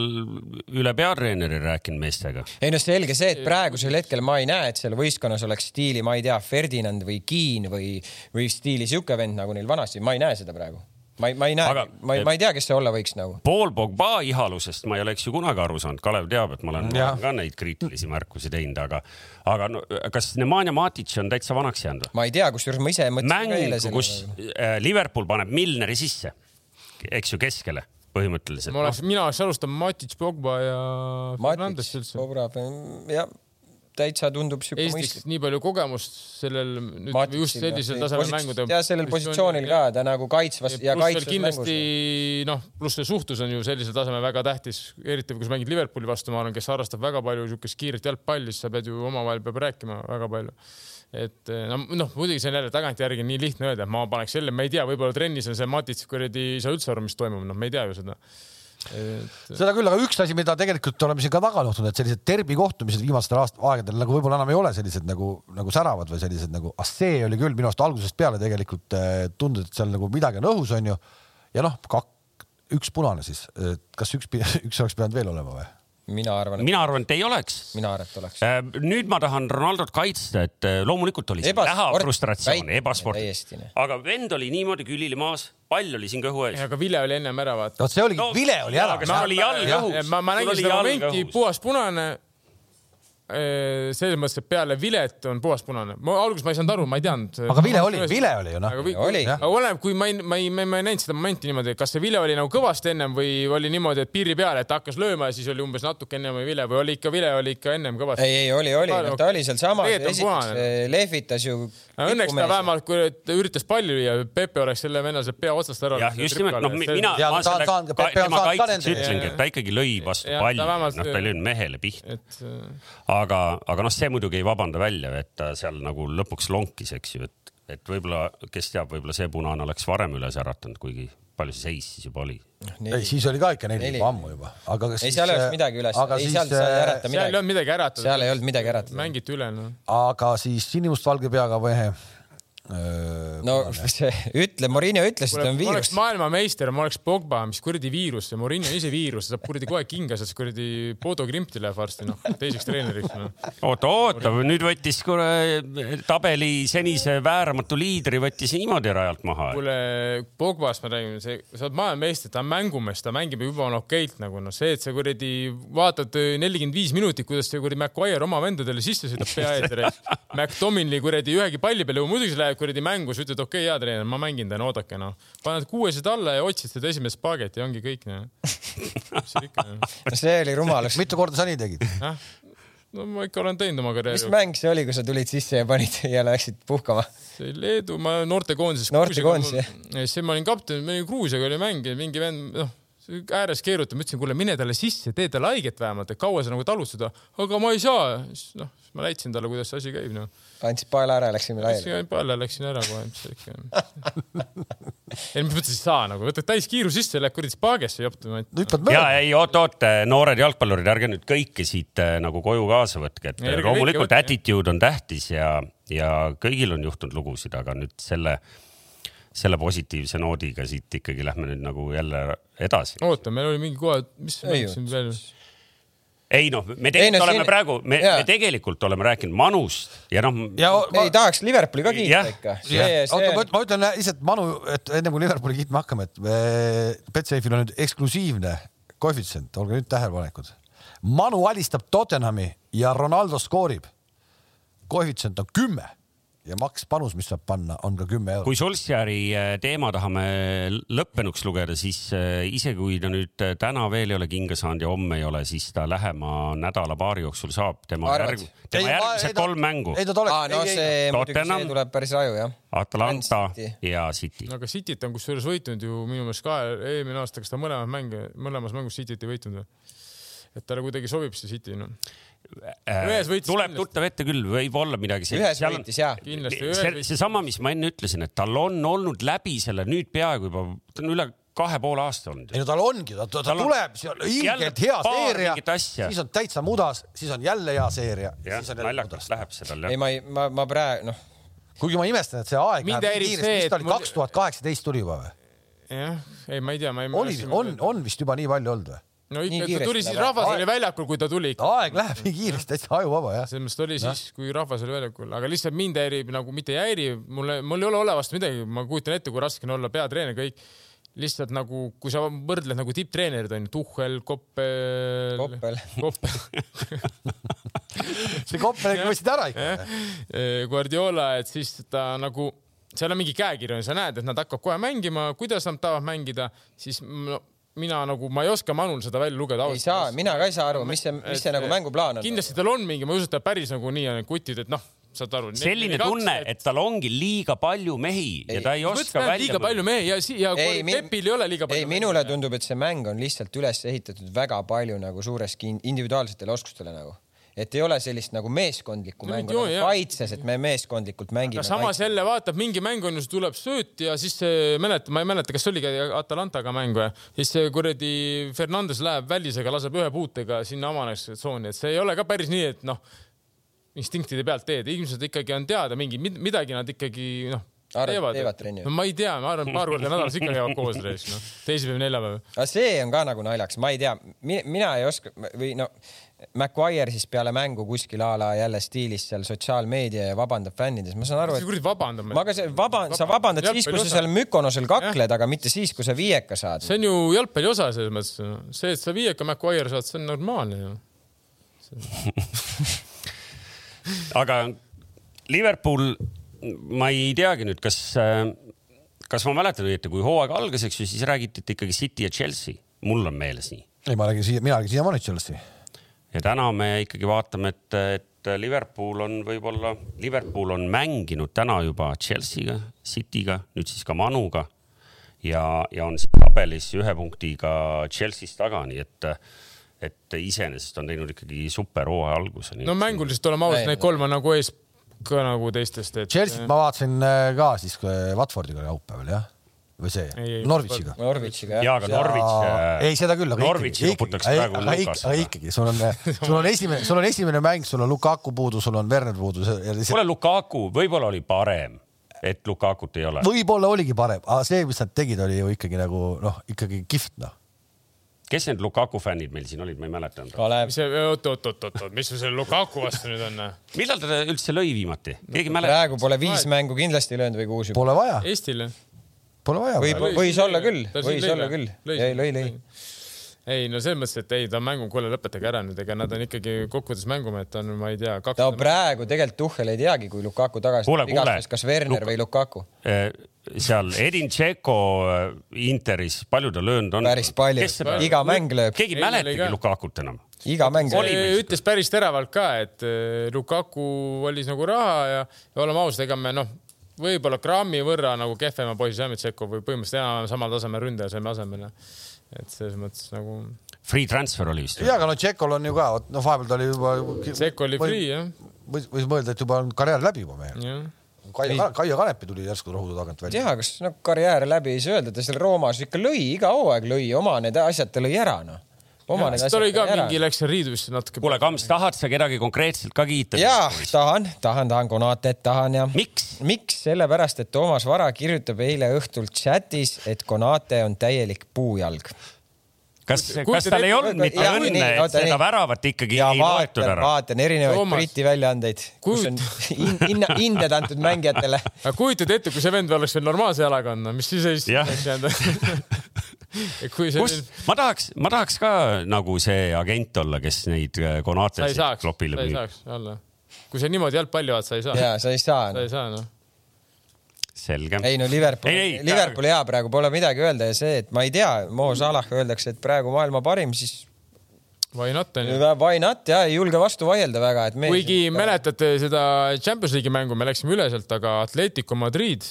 Speaker 4: üle peatreeneri rääkinud meestega.
Speaker 2: ei no selge see, et praegusel hetkel ma ei näe, et seal võistkonnas oleks stiili, ma ei tea, Ferdinand või Kiin või, või stiili sihuke vend nagu neil vanasti, ma ei näe seda praegu ma ei, ma ei näe, ma ei, ma ei tea, kes see olla võiks nagu.
Speaker 4: Paul Pogba ihalusest ma ei oleks ju kunagi aru saanud, Kalev teab, et ma olen ja. ka neid kriitilisi märkusi teinud, aga, aga no, kas Nemanja Matic on täitsa vanaks jäänud või?
Speaker 2: ma ei tea, kusjuures ma ise mõtlesin
Speaker 4: mäng, kus äh, Liverpool paneb Milneri sisse, eks ju, keskele põhimõtteliselt.
Speaker 3: ma oleks no., mina oleks alustanud Matic, Pogba ja.
Speaker 2: Matic, Pogba, jah täitsa tundub
Speaker 3: siuke mõistlik. nii palju kogemust sellel nüüd Matic, just sellisel tasemel mängudel.
Speaker 2: ja sellel positsioonil ka ta nagu kaitsvas ja, ja kaitsvas
Speaker 3: kindlasti noh, pluss see suhtlus on ju sellisel tasemel väga tähtis, eriti kui sa mängid Liverpooli vastu, ma arvan, kes harrastab väga palju niisugust kiiret jalgpalli, siis sa pead ju omavahel peab rääkima väga palju et no, noh, muidugi see on jälle tagantjärgi nii lihtne öelda, et ma paneks selle, ma ei tea, võib-olla trennis on see Matic kuradi, ei saa üldse aru, mis toimub, noh, me ei tea ju seda
Speaker 1: et.... seda küll, aga üks asi, mida tegelikult oleme siin ka taga juhtunud, et sellised derbi kohtumised viimastel aast-, aegadel nagu võib-olla enam ei ole sellised nagu, nagu säravad või sellised nagu, ah see oli küll minu arust algusest peale tegelikult eh, tundus, et seal nagu midagi on õhus, onju. ja noh, üks punane siis, kas üks, üks oleks pidanud veel olema või?
Speaker 2: Mina arvan,
Speaker 4: et mina arvan, et ei oleks.
Speaker 2: mina arvan, et oleks.
Speaker 4: Äh, nüüd ma tahan Ronaldot kaitsta, et äh, loomulikult oli siin näha frustratsiooni, ebasport. aga vend oli niimoodi külili maas, pall oli siin kõhu ees.
Speaker 3: aga vile oli ennem ära vaata.
Speaker 1: vot see oligi no,, vile oli ära.
Speaker 4: aga oli jalg õhus.
Speaker 3: ma, ma nägin seda momenti, puhas punane selles mõttes, et peale vilet on puhaspunane. ma alguses ma ei saanud aru, ma ei teadnud.
Speaker 1: aga vile oli, vile oli ju noh.
Speaker 3: aga oleneb, kui ma ei, ma ei, ma ei näinud seda momenti niimoodi, kas see vile oli nagu kõvasti ennem või oli niimoodi, et piiri peal, et hakkas lööma ja siis oli umbes natuke ennem vile või oli ikka vile oli ikka ennem kõvasti?
Speaker 2: ei, ei oli, oli, ta oli sealsamas, esiteks lehvitas ju.
Speaker 3: Õnneks ta vähemalt, kui ta üritas palli lüüa, Pepe oleks selle venna seal pea otsast ära.
Speaker 4: jah, just nimelt, noh, mina, ma selle tema kaitses ütlengi, et ta ikkagi lõi vastu palli, noh, ta ei löönud mehele pihta aga, aga noh, see muidugi ei vabanda välja, et ta seal nagu lõpuks lonkis, eks ju, et, et võib-olla, kes teab, võib-olla see punane oleks varem üles äratanud, kuigi palju see seis siis juba oli?
Speaker 1: ei, siis oli ka ikka neli juba ammu juba, aga
Speaker 2: kas ei, seal ei olnud midagi üles, ei
Speaker 1: siis,
Speaker 2: seal, seal ei ärata
Speaker 3: midagi. seal ei olnud midagi äratada.
Speaker 2: seal ei olnud midagi äratada.
Speaker 3: mängiti üle, noh.
Speaker 1: aga siis sinimustvalge peaga mehe
Speaker 2: no see, ütle, Morinho ütles, et on
Speaker 3: ma oleks
Speaker 2: viirus.
Speaker 3: maailmameister, ma oleks Pogba, mis kuradi viirus see, on ise viirus, saab kuradi kohe kinga, sest kuradi Bodo Grimti läheb varsti noh, teiseks treeneriks no..
Speaker 4: oota, oota, nüüd võttis kuule tabeli senise vääramatu liidri võttis niimoodi rajalt maha.
Speaker 3: kuule, Pogbast ma räägin, see, sa oled maailmameister, ta on mängumees, ta mängib juba on okeilt nagu noh, see, et sa kuradi vaatad nelikümmend viis minutit, kuidas see kuradi McGuire oma vendadele sisse sõidab pea ees. McDominli kuradi ühegi palli peale, muidugi sa lähed kuradi mängu, sa ütled, okei okay,, hea treener, ma mängin täna, oodake noh. paned kuuesed alla ja otsid seda esimest spagetti ja ongi kõik noh.
Speaker 2: see oli rumalus.
Speaker 1: mitu korda sa nii tegid?
Speaker 3: no ma ikka olen teinud oma karjääri.
Speaker 2: mis mäng see oli, kui sa tulid sisse ja panid ja läksid puhkama?
Speaker 3: see oli Leedu, ma noortekoondises.
Speaker 2: noortekoondis jah?
Speaker 3: siis ma olin kapten, Gruusiaga oli mäng ja mingi vend, noh ääres keerutab, ma ütlesin, kuule, mine talle sisse, tee talle haiget vähemalt, et kaua sa nagu talud seda. aga ma ei saa. noh, ma näitasin talle, kuidas see asi käib, noh.
Speaker 2: andsid paela ära ja läksime laiali?
Speaker 3: läksin paela, läksin ära kohe, mis see ikka ei, mis mõttes ei saa nagu, võtad täiskiiru sisse, lähed kuradi spaagesse joptama.
Speaker 4: ja ei, oot-oot, noored jalgpallurid, ärge nüüd kõike siit äh, nagu koju kaasa võtke, et loomulikult attitude on tähtis ja, ja kõigil on juhtunud lugusid, aga nüüd selle selle positiivse noodiga siit ikkagi lähme nüüd nagu jälle edasi.
Speaker 3: oota, meil oli mingi kohe, mis me siin veel?
Speaker 4: Ei noh, me tegelikult ei, no, oleme siin... praegu, me, me tegelikult oleme rääkinud Manust ja noh.
Speaker 2: Ma... ei tahaks Liverpooli ka kiita ikka.
Speaker 1: oota, ma ütlen lihtsalt Manu, et enne kui Liverpooli kiitma hakkame, et Betsafe'il on nüüd eksklusiivne koefitsient, olge nüüd tähelepanelikud. Manu alistab Tottenhami ja Ronaldo skoorib. koefitsient on kümme ja maks panus, mis saab panna, on ka kümme eurot.
Speaker 4: kui Solskjaeri äh, teema tahame lõppenuks lugeda, siis äh, isegi kui ta nüüd äh, täna veel ei ole kinga saanud ja homme ei ole, siis ta lähema nädala-paari jooksul saab tema, järg, tema järgmised kolm mängu.
Speaker 2: ei ta tuleb. no see muidugi, see tuleb päris raju jah.
Speaker 4: Atalanta ja City.
Speaker 3: no aga Cityt on kusjuures võitnud ju minu meelest ka eelmine aasta, kas ta mõlemas mänge, mõlemas mängus Cityt ei võitnud või? et talle kuidagi sobib see City noh
Speaker 4: tuleb tuttav ette küll, võib olla midagi
Speaker 2: sellist. ühes võitis jaa.
Speaker 4: see, seesama, mis ma enne ütlesin, et tal on olnud läbi selle nüüd peaaegu juba, ta on üle kahe poole aasta olnud.
Speaker 1: ei no tal ongi, ta, ta, ta tuleb, see on ilgelt hea seeria, siis on täitsa mudas, siis on jälle hea seeria.
Speaker 4: jah, naljakas läheb see tal
Speaker 2: jah. ei, ma ei, ma, ma praegu noh.
Speaker 1: kuigi ma imestan, et see aeg läheb nii kiiresti, mis ta oli, kaks tuhat kaheksateist tuli juba või?
Speaker 3: jah, ei, ma ei tea, ma ei.
Speaker 1: oli, on, on vist juba nii palju olnud või?
Speaker 3: No ikka, ta tuli siis, rahvas oli väljakul, kui ta tuli.
Speaker 1: aeg läheb nii kiiresti, täitsa ajuvaba jah.
Speaker 3: selles mõttes oli siis, kui rahvas oli väljakul, aga lihtsalt mind häirib nagu mitte ei häiri, mulle, mul ei ole ole vastu midagi, ma kujutan ette, kui raske on olla peatreener, kõik lihtsalt nagu, kui sa võrdled nagu tipptreenerid on ju, Tuhhel, Koppel.
Speaker 2: Koppel.
Speaker 3: Koppel
Speaker 1: see Koppeliga võtsid ära ikka.
Speaker 3: Guardiola, et siis ta nagu, seal on mingi käekiri, sa näed, et nad hakkavad kohe mängima, kuidas nad tahavad mängida, siis no, mina nagu, ma ei oska Manul seda välja lugeda.
Speaker 2: ei saa, mina ka ei saa aru, mis see, mis see nagu mänguplaan on.
Speaker 3: kindlasti tal on mingi, ma ei usu, et ta päris nagu nii on, kutid, et noh, saad aru.
Speaker 4: selline tunne, et tal ongi liiga palju mehi ei. ja ta ei oska välja.
Speaker 3: liiga palju mehi ja, ja ei, Pepil ei ole liiga palju.
Speaker 2: ei, minule tundub, et see mäng on lihtsalt üles ehitatud väga palju nagu suureski individuaalsetele oskustele nagu et ei ole sellist nagu meeskondlikku no, mängu nagu kaitses, et me meeskondlikult mängime.
Speaker 3: samas kaitses. jälle vaatab, mingi mäng on ju, tuleb sööt ja siis mäletan, ma ei mäleta, kas oligi Atalantaga mäng või, siis kuradi Fernandes läheb välisega, laseb ühe puutega sinna omaneks tsooni, et see ei ole ka päris nii, et noh, instinktide pealt teed, ilmselt ikkagi on teada mingi midagi nad ikkagi noh
Speaker 2: teevad, teevad trenni?
Speaker 3: no ma ei tea, ma arvan, paar korda nädalas ikka käivad koos reis, noh, teisipäev, neljapäev.
Speaker 2: aga see on ka nagu naljakas, ma ei tea, mina ei oska või no Maguire siis peale mängu kuskil a la jälle stiilis seal sotsiaalmeedia ja vabandab fännides, ma saan aru,
Speaker 3: et. kuradi vabandab.
Speaker 2: aga see vaba, sa vabandad siis, kui sa seal Mykonosel kakled, aga mitte siis, kui sa viieka saad.
Speaker 3: see on ju jalgpalli osa selles mõttes, see, et sa viieka Maguire saad, see on normaalne ju
Speaker 4: aga Liverpool, ma ei teagi nüüd, kas, kas ma mäletan õieti, kui hooaeg algas, eks ju, siis räägiti, et ikkagi City ja Chelsea, mul on meeles nii.
Speaker 1: ei, ma räägin siia, mina räägin siiamaani Chelsea
Speaker 4: ja täna me ikkagi vaatame, et, et Liverpool on võib-olla, Liverpool on mänginud täna juba Chelsea'ga, City'ga, nüüd siis ka Manuga ja, ja on siis tabelis ühe punktiga Chelsea'st taga, nii et et iseenesest on teinud ikkagi super hooaja alguse.
Speaker 3: no mänguliselt oleme ausad, need kolm on nagu ees ka nagu teistest
Speaker 1: et.... Chelsea't ma vaatasin äh, ka siis Watfordiga laupäeval jah või see, Norwichiga.
Speaker 2: Norwichiga
Speaker 4: jah. jaa, aga Norwich.
Speaker 1: Ei, seda küll, aga
Speaker 4: Norwichi loputakse praegu
Speaker 1: Lukas. aga ikkagi, sul on, sul on esimene, sul on esimene mäng, sul on Lukaku puudu, sul on Werner puudu.
Speaker 4: kuule, Lukaku võib-olla oli parem et Lukakut ei ole.
Speaker 1: võib-olla oligi parem, aga see, mis nad tegid, oli ju ikkagi nagu noh, ikkagi kihvt noh
Speaker 4: kes need Lukaku fännid meil siin olid, ma ei mäleta.
Speaker 2: Kalev.
Speaker 3: oot, oot, oot, oot, oot, mis sul selle Lukaku vastu nüüd on?
Speaker 4: millal ta üldse lõi viimati? keegi mäletab?
Speaker 2: praegu pole viis mängu kindlasti löönud või kuus
Speaker 1: juba. Pole vaja.
Speaker 3: Eestile.
Speaker 1: Pole vaja.
Speaker 2: või võis olla küll, võis olla küll. ei, lõi, lõi
Speaker 3: ei no selles mõttes, et ei, ta on mängu, kuule lõpetage ära nüüd, ega nad on ikkagi kokkuvõttes mängumehed, ta on, ma ei tea.
Speaker 2: no praegu tegelikult Tuhhel ei teagi, kui Lukaku tagasi
Speaker 4: tuleb,
Speaker 2: kas Werner Luk... või Lukaku
Speaker 4: eh, seal Edin Dzeko eh, Interis, palju ta löönud on?
Speaker 2: päris palju, iga mäng lööb.
Speaker 4: keegi ei mäletagi Lukakut enam.
Speaker 2: iga mäng.
Speaker 3: ütles päris teravalt ka, et eh, Lukaku valis nagu raha ja, ja oleme ausad, ega me noh, võib-olla grammi võrra nagu kehvema saime Dzeko või põhimõtteliselt enam-vähem samal tasemel ründaja saime asemele et selles mõttes nagu.
Speaker 4: Free transfer oli vist.
Speaker 1: ja, aga no Tšekol on ju ka, noh, vahepeal ta oli juba.
Speaker 3: Tšekk oli free jah.
Speaker 1: võis, võis mõelda, et juba on karjäär läbi juba mehel. Kaia, Kaia Kanepi tuli järsku rohude tagant välja.
Speaker 2: tea, kas noh, karjäär läbi ei saa öelda, ta seal Roomas ikka lõi, iga hooaeg lõi oma need asjad, ta lõi ära noh.
Speaker 3: Ta oli ka ära. mingi, läks seal riiduvisse natuke.
Speaker 4: kuule, Kams, tahad sa kedagi konkreetselt ka kiita?
Speaker 2: jaa, tahan, tahan, tahan Konatet, tahan ja.
Speaker 4: miks?
Speaker 2: miks? sellepärast, et Toomas Vara kirjutab eile õhtul chatis, et Konate on täielik puujalg
Speaker 4: kas, kas tal ei olnud mitte ja, õnne, et oota, seda nii. väravat ikkagi ja, ei võetud ära?
Speaker 2: vaatan erinevaid Toomas. Briti väljaandeid, kus on hinna, hinded antud mängijatele.
Speaker 3: aga kujutad ette, kui see vend oleks veel normaalse jalaga olnud, mis siis oleks jäänud
Speaker 4: nüüd... ma tahaks, ma tahaks ka nagu see agent olla, kes neid Konatesid klopile
Speaker 3: müüb. sa ei saaks olla. kui sa niimoodi jalgpalli vaatad, sa ei saa.
Speaker 2: ja sa ei saa.
Speaker 3: sa ei saa noh
Speaker 4: selge.
Speaker 2: ei no Liverpool, Liverpool hea praegu pole midagi öelda ja see, et ma ei tea, Mo Salah öeldakse, et praegu maailma parim, siis
Speaker 3: Why not on ju?
Speaker 2: Why not ja ei julge vastu vaielda väga, et
Speaker 3: me. kuigi mäletate seda Champions League'i mängu, me läksime üle sealt, aga Atletico Madrid,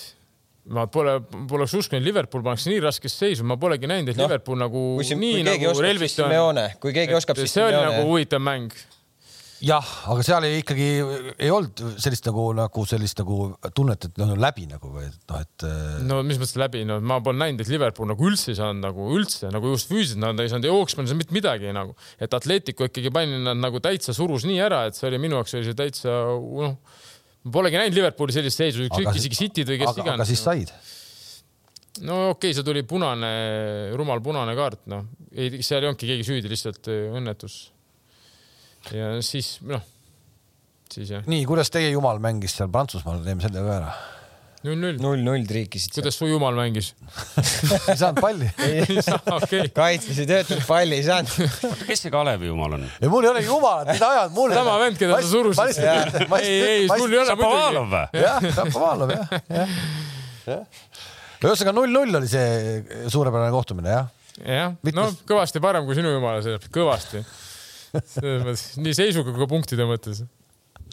Speaker 3: ma pole, poleks uskunud, Liverpool pannakse nii raskesse seisu, ma polegi näinud, et no, Liverpool nagu
Speaker 2: kui
Speaker 3: see, nii nagu relvist on.
Speaker 2: kui keegi oskab,
Speaker 3: siis see oli nagu huvitav mäng.
Speaker 1: Jah, aga seal ei ikkagi ei olnud sellist nagu, nagu sellist nagu tunnet, et noh läbi nagu või et noh, et.
Speaker 3: Äh, no mis mõttes läbi, no ma pole näinud, et Liverpool nagu üldse ei saanud nagu üldse nagu just füüsiliselt nad ei saanud jooksma, ei saanud mitte midagi nagu, et Atletico ikkagi pani nad nagu täitsa surus nii ära, et see oli minu jaoks oli see täitsa noh, polegi näinud Liverpooli sellist seisu, ükskõik isegi City'd või kes iganes.
Speaker 1: aga siis said?
Speaker 3: No okei okay,, see tuli punane, rumal punane kaart, noh, ei, seal ei olnudki keegi süüdi, lihtsalt õnnetus. Ja siis noh, siis jah.
Speaker 1: nii, kuidas teie jumal mängis seal Prantsusmaal, teeme selle ka ära
Speaker 3: null-null.
Speaker 2: null-null triikisid.
Speaker 3: kuidas su jumal mängis
Speaker 1: ei saanud palli
Speaker 3: ei saa, okei okay..
Speaker 2: kaitses ei töötanud, palli ei saanud.
Speaker 4: kes see Kalevi jumal on?
Speaker 1: ei, mul ei ole jumalat, mida ajad mulle.
Speaker 3: sama vend, keda sa surusid. ei, ei, sul ei ole
Speaker 4: muidugi.
Speaker 1: jah, Šapovalov jah, jah, jah. ühesõnaga null-null oli see suurepärane kohtumine jah?
Speaker 3: jah, no kõvasti parem kui sinu jumala, kõvasti selles mõttes nii seisuga kui ka punktide mõttes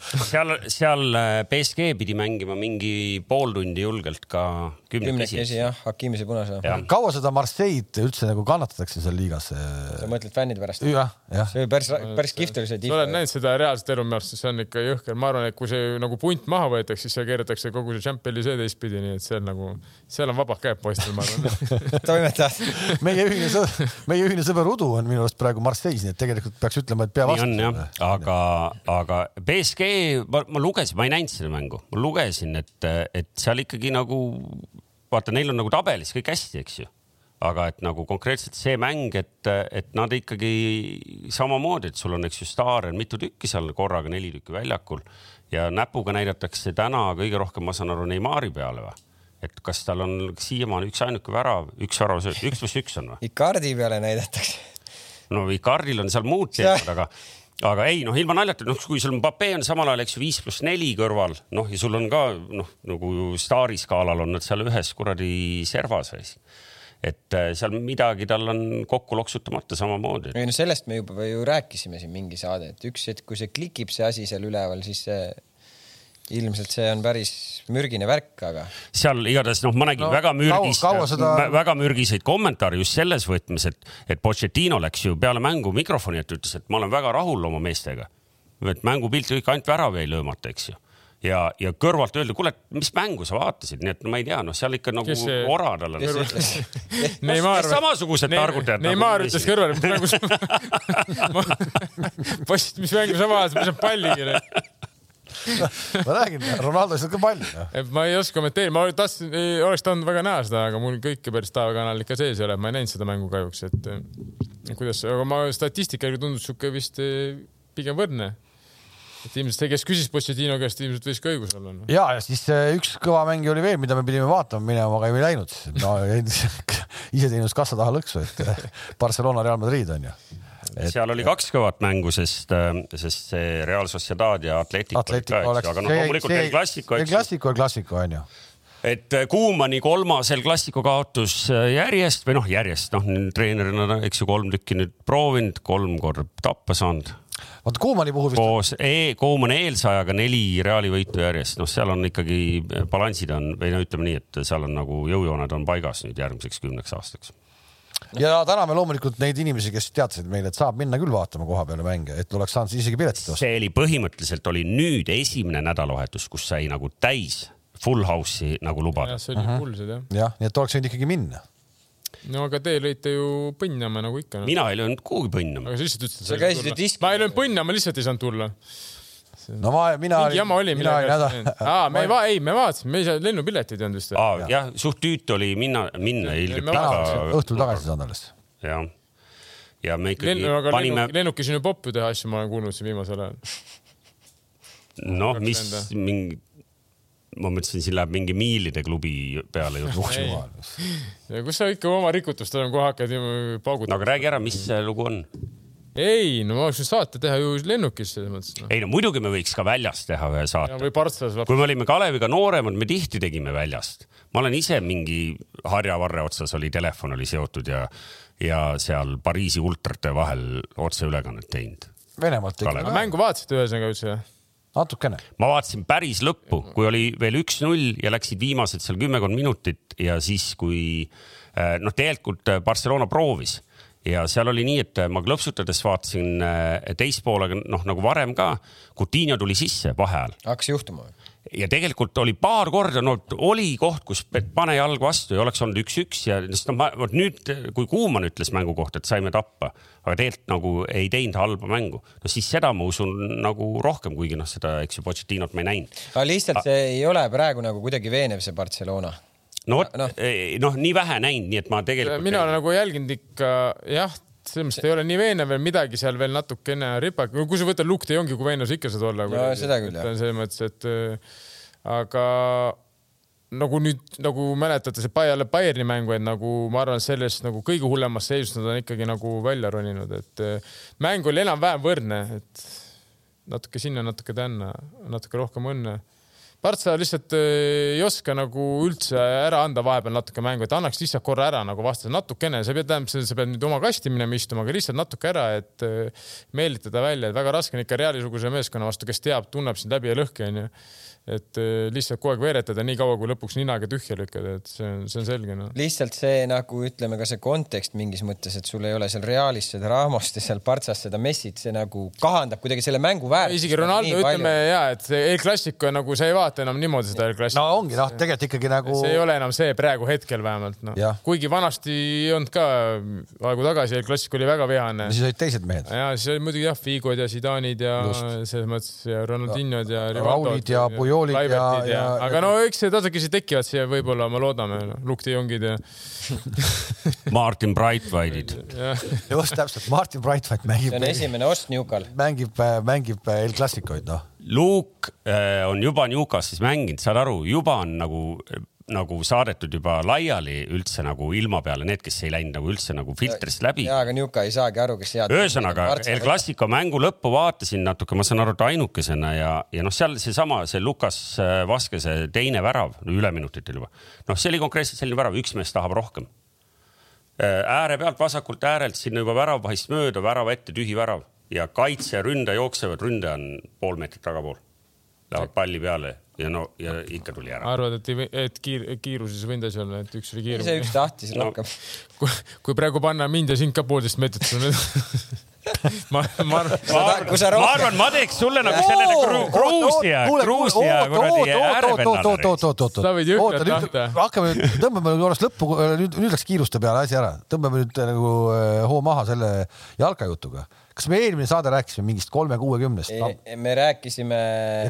Speaker 4: seal, seal BSG äh, pidi mängima mingi pool tundi julgelt ka
Speaker 2: kümnekesi. jah, Hakimise punase.
Speaker 1: kaua seda Marseille'd üldse nagu kannatatakse seal liigas?
Speaker 2: sa mõtled fännide pärast?
Speaker 1: jah, jah.
Speaker 2: see oli päris, päris kihvt oli see.
Speaker 3: sa oled näinud seda reaalset elu minu arust, see on ikka jõhker, ma arvan, et kui see nagu punt maha võetakse, siis seal keeratakse kogu see Championi see teistpidi, nii et see on nagu, seal on vabad käed poistel, ma arvan
Speaker 2: toimetad
Speaker 1: meie ühine sõber, meie ühine sõber Udu on minu arust praegu Marseille's, nii et tegelikult peaks ütlema, et pea vastu.
Speaker 4: nii on jah, aga, aga BSG, ma, ma lugesin, ma ei näinud seda mängu, ma lugesin, et, et seal ikkagi nagu vaata, neil on nagu tabelis kõik hästi, eks ju. aga et nagu konkreetselt see mäng, et, et nad ikkagi samamoodi, et sul on, eks ju, staare on mitu tükki seal korraga, neli tükki väljakul ja näpuga näidatakse täna kõige rohkem, ma saan aru, Neimari peale või? et kas tal on siiamaani üksainuke värav, üks värav, üks pluss üks on või?
Speaker 2: Icardi peale näidatakse.
Speaker 4: no Icardil on seal muud teemad, aga aga ei noh, ilma naljata, noh, kui sul Mbappe on samal ajal, eks ju, viis pluss neli kõrval, noh ja sul on ka noh, nagu staariskaalal on nad seal ühes kuradi servas. et äh, seal midagi tal on kokku loksutamata samamoodi.
Speaker 2: ei no sellest me juba ju rääkisime siin mingi saade, et üks hetk, kui see klikib, see asi seal üleval, siis see ilmselt see on päris mürgine värk, aga.
Speaker 4: seal igatahes noh, ma nägin no, väga mürgist, seda... väga mürgiseid kommentaare just selles võtmes, et, et Pochettino läks ju peale mängu mikrofoni ette, ütles, et ma olen väga rahul oma meestega. et mängupilt kõik ainult värav jäi löömata, eks ju ja, ja kõrvalt öelda, kuule, mis mängu sa vaatasid, nii et no ma ei tea, noh, seal ikka nagu see... ora tal on.
Speaker 3: Neimar.
Speaker 4: samasugused targutajad.
Speaker 3: Neimar nagu ütles kõrval, mis mängu sa poiss, mis mängu sa vaatasid, mis on palli
Speaker 1: ma räägin, Ronaldost on ka palju.
Speaker 3: Noh. ma ei oska kommenteerida, ma tahtsin, oleks tahtnud väga näha seda, aga mul kõike päris taevakanal ikka sees ei ole, ma ei näinud seda mängu kahjuks, et kuidas, aga ma statistika järgi tundus sihuke vist eh, pigem võrdne et ilmselt see, kes küsis Pochettino käest, ilmselt võis ka õigus olla no..
Speaker 1: ja, ja siis äh, üks kõva mäng oli veel, mida me pidime vaatama minema, aga ei läinud. no iseteenus kassa taha lõksu, et äh, Barcelona, Real Madrid on ju.
Speaker 4: Et... seal oli kaks kõvat mängu, sest, äh, sest see Real Sociedad ja Atletico, Atletico olid ka, eks ju, aga noh, loomulikult El Clasico.
Speaker 1: El Clasico, El Clasico on ju
Speaker 4: et Kuumani kolmas El Clasico kaotus järjest või noh, järjest noh, treenerina eks ju kolm tükki nüüd proovinud, kolm korda tappa saanud
Speaker 1: vaata Koomani puhul
Speaker 4: vist. koos e Koomani eelsajaga neli Reali võitu järjest, noh, seal on ikkagi balansid on või no ütleme nii, et seal on nagu jõujooned on paigas nüüd järgmiseks kümneks aastaks
Speaker 1: ja täname loomulikult neid inimesi, kes teatasid meile, et saab minna küll vaatama koha peale mänge, et oleks saanud isegi piletit osta.
Speaker 4: see oli põhimõtteliselt oli nüüd esimene nädalavahetus, kus sai nagu täis full house'i nagu lubada.
Speaker 3: see oli uh -huh. full see jah.
Speaker 1: jah, nii et oleks võinud ikkagi minna
Speaker 3: no aga te lõite ju põnnama nagu ikka no..
Speaker 4: mina ei löönud kuhugi põnnama.
Speaker 3: aga sa lihtsalt ütlesid.
Speaker 2: sa käisid ju disk-.
Speaker 3: ma ei löönud põnnama, lihtsalt ei saanud tulla.
Speaker 1: No ma, mina.
Speaker 3: mingi jama oli, mina ei nädal. aa, me ei va-, ei, me vaatasime, me ei saa, lennupiletit ei olnud vist.
Speaker 4: aa, jah, suht tüütu oli minna, minna
Speaker 1: täna õhtul tagasi saanud alles.
Speaker 4: jah. ja me ikkagi
Speaker 3: Lennu, aga panime. lennukis on ju poppu teha asju, ma olen kuulnud siin viimasel ajal.
Speaker 4: noh, mis mingi ma mõtlesin, siin läheb mingi miilide klubi peale jutt.
Speaker 3: jumal. kus sa ikka oma rikutust enam kohe hakkad paugutama?
Speaker 4: no aga räägi ära, mis see lugu on?
Speaker 3: Ei, no ma oleks saate teha ju lennukis selles mõttes
Speaker 4: no.. ei no muidugi me võiks ka väljas teha ühe saate.
Speaker 3: või Partslas.
Speaker 4: kui me olime Kaleviga nooremad, me tihti tegime väljast. ma olen ise mingi harjavarre otsas oli telefon oli seotud ja, ja seal Pariisi ultrate vahel otseülekannet teinud.
Speaker 1: Venemaalt
Speaker 3: tegime. mängu vaatasite ühesõnaga üldse?
Speaker 1: natukene.
Speaker 4: ma vaatasin päris lõppu, kui oli veel üks-null ja läksid viimased seal kümmekond minutit ja siis, kui eh, noh, tegelikult Barcelona proovis ja seal oli nii, et ma klõpsutades vaatasin eh, teist poolega, noh nagu varem ka, Coutinho tuli sisse vaheajal.
Speaker 2: hakkas juhtuma või?
Speaker 4: ja tegelikult oli paar korda, no oli koht, kus pane jalg vastu ja oleks olnud üks-üks ja sest noh, vot nüüd, kui Kuumann ütles mängu kohta, et saime tappa, aga tegelikult nagu ei teinud halba mängu, no siis seda ma usun nagu rohkem, kuigi noh, seda, eks ju, Pochettinot ma ei näinud.
Speaker 2: aga lihtsalt see ei ole praegu nagu kuidagi veenev, see Barcelona
Speaker 4: no vot no., noh, nii vähe näinud, nii et ma tegelikult.
Speaker 3: mina olen nagu jälginud ikka jah, selles mõttes ei ole nii veenev veel midagi seal veel natukene ripak, kui sa võtad Luke de Jongi, kui veenev sa ikka saad olla.
Speaker 2: no seda küll jah.
Speaker 3: selles mõttes, et äh, aga nagu nüüd nagu mäletate see jälle Bayerni mängu, et nagu ma arvan, sellest nagu kõige hullemast seisust nad on ikkagi nagu välja roninud, et äh, mäng oli enam-vähem võrdne, et natuke sinna, natuke tänna, natuke rohkem õnne Partsa lihtsalt äh, ei oska nagu üldse ära anda vahepeal natuke mängu, et annaks lihtsalt korra ära nagu vastase natukene, sa pead, tähendab, sa pead nüüd oma kasti minema istuma, aga lihtsalt natuke ära, et äh, meelitada välja, et väga raske on ikka Reali-suguse meeskonna vastu, kes teab, tunneb sind läbi ja lõhki onju et äh, lihtsalt kogu aeg veeretada nii kaua, kui lõpuks ninaga tühja lükkad, et see on, see on selge no..
Speaker 2: lihtsalt see nagu ütleme ka see kontekst mingis mõttes, et sul ei ole seal Realis seda Ramost ja seal Partsas seda Messit, see nagu kahandab kuidagi selle mängu väärtust.
Speaker 3: isegi Ronaldo, ütleme ja, et see El Clasico nagu sa ei vaata enam niimoodi seda El Clasico.
Speaker 1: no ongi noh, tegelikult ikkagi nagu.
Speaker 3: see ei ole enam see praegu hetkel vähemalt noh, kuigi vanasti ei olnud ka aegu tagasi El Clasico oli väga vihane.
Speaker 1: siis olid teised mehed.
Speaker 3: ja siis oli muidugi jah, Figod ja Zidanid ja selles mõttes ja Ronaldinhod ja.
Speaker 1: Raulid ja Pujol Joolid ja, ja,
Speaker 3: ja. aga no eks need tasakesi tekivad siia võib-olla, me loodame no,, Luke de Jongid ja
Speaker 4: Martin Brightwhite'id
Speaker 1: just täpselt, Martin Brightwhite mängib.
Speaker 2: see on esimene ost Newcal.
Speaker 1: mängib, mängib El Clasicoid, noh.
Speaker 4: Luke äh, on juba Newcastis mänginud, saad aru, juba on nagu nagu saadetud juba laiali üldse nagu ilma peale, need, kes ei läinud nagu üldse nagu filtrist läbi.
Speaker 2: ja, aga Njuka ei saagi aru, kes head.
Speaker 4: ühesõnaga El Clasico mängu lõppu vaatasin natuke, ma saan aru, et ainukesena ja, ja noh, seal seesama, see Lukas äh, Vaskese teine värav üleminutitel juba. noh, see oli konkreetselt selline värav, üks mees tahab rohkem. Äh, ääre pealt vasakult äärelt sinna juba väravvahist mööda, värava ette tühi värav ja kaitse ja ründaja jooksevad, ründaja on pool meetrit tagapool. Lähevad palli peale ja no ja ikka tuli ära.
Speaker 3: arvad, et ei, et kiir, kiiruses ei võinud asi olla, et üks oli kiirem?
Speaker 2: see üks tahtis no. rohkem.
Speaker 3: kui, praegu panna mind ja sind ka poolteist meetrit ma, ma arvan,
Speaker 4: ma, ma arvan, ma teeks sulle nagu sellele Gru- Gruusia, Gruusia kuradi äärevennale.
Speaker 3: Sa võid jõhkralt tahta.
Speaker 1: hakkame nüüd, tõmbame nüüd korraks lõppu, nüüd, nüüd läks kiiruste peale asi ära, tõmbame nüüd äh, nagu äh, hoo maha selle jalkajutuga. Kas me eelmine saade rääkisime mingist kolme-kuuekümnest?
Speaker 2: me rääkisime.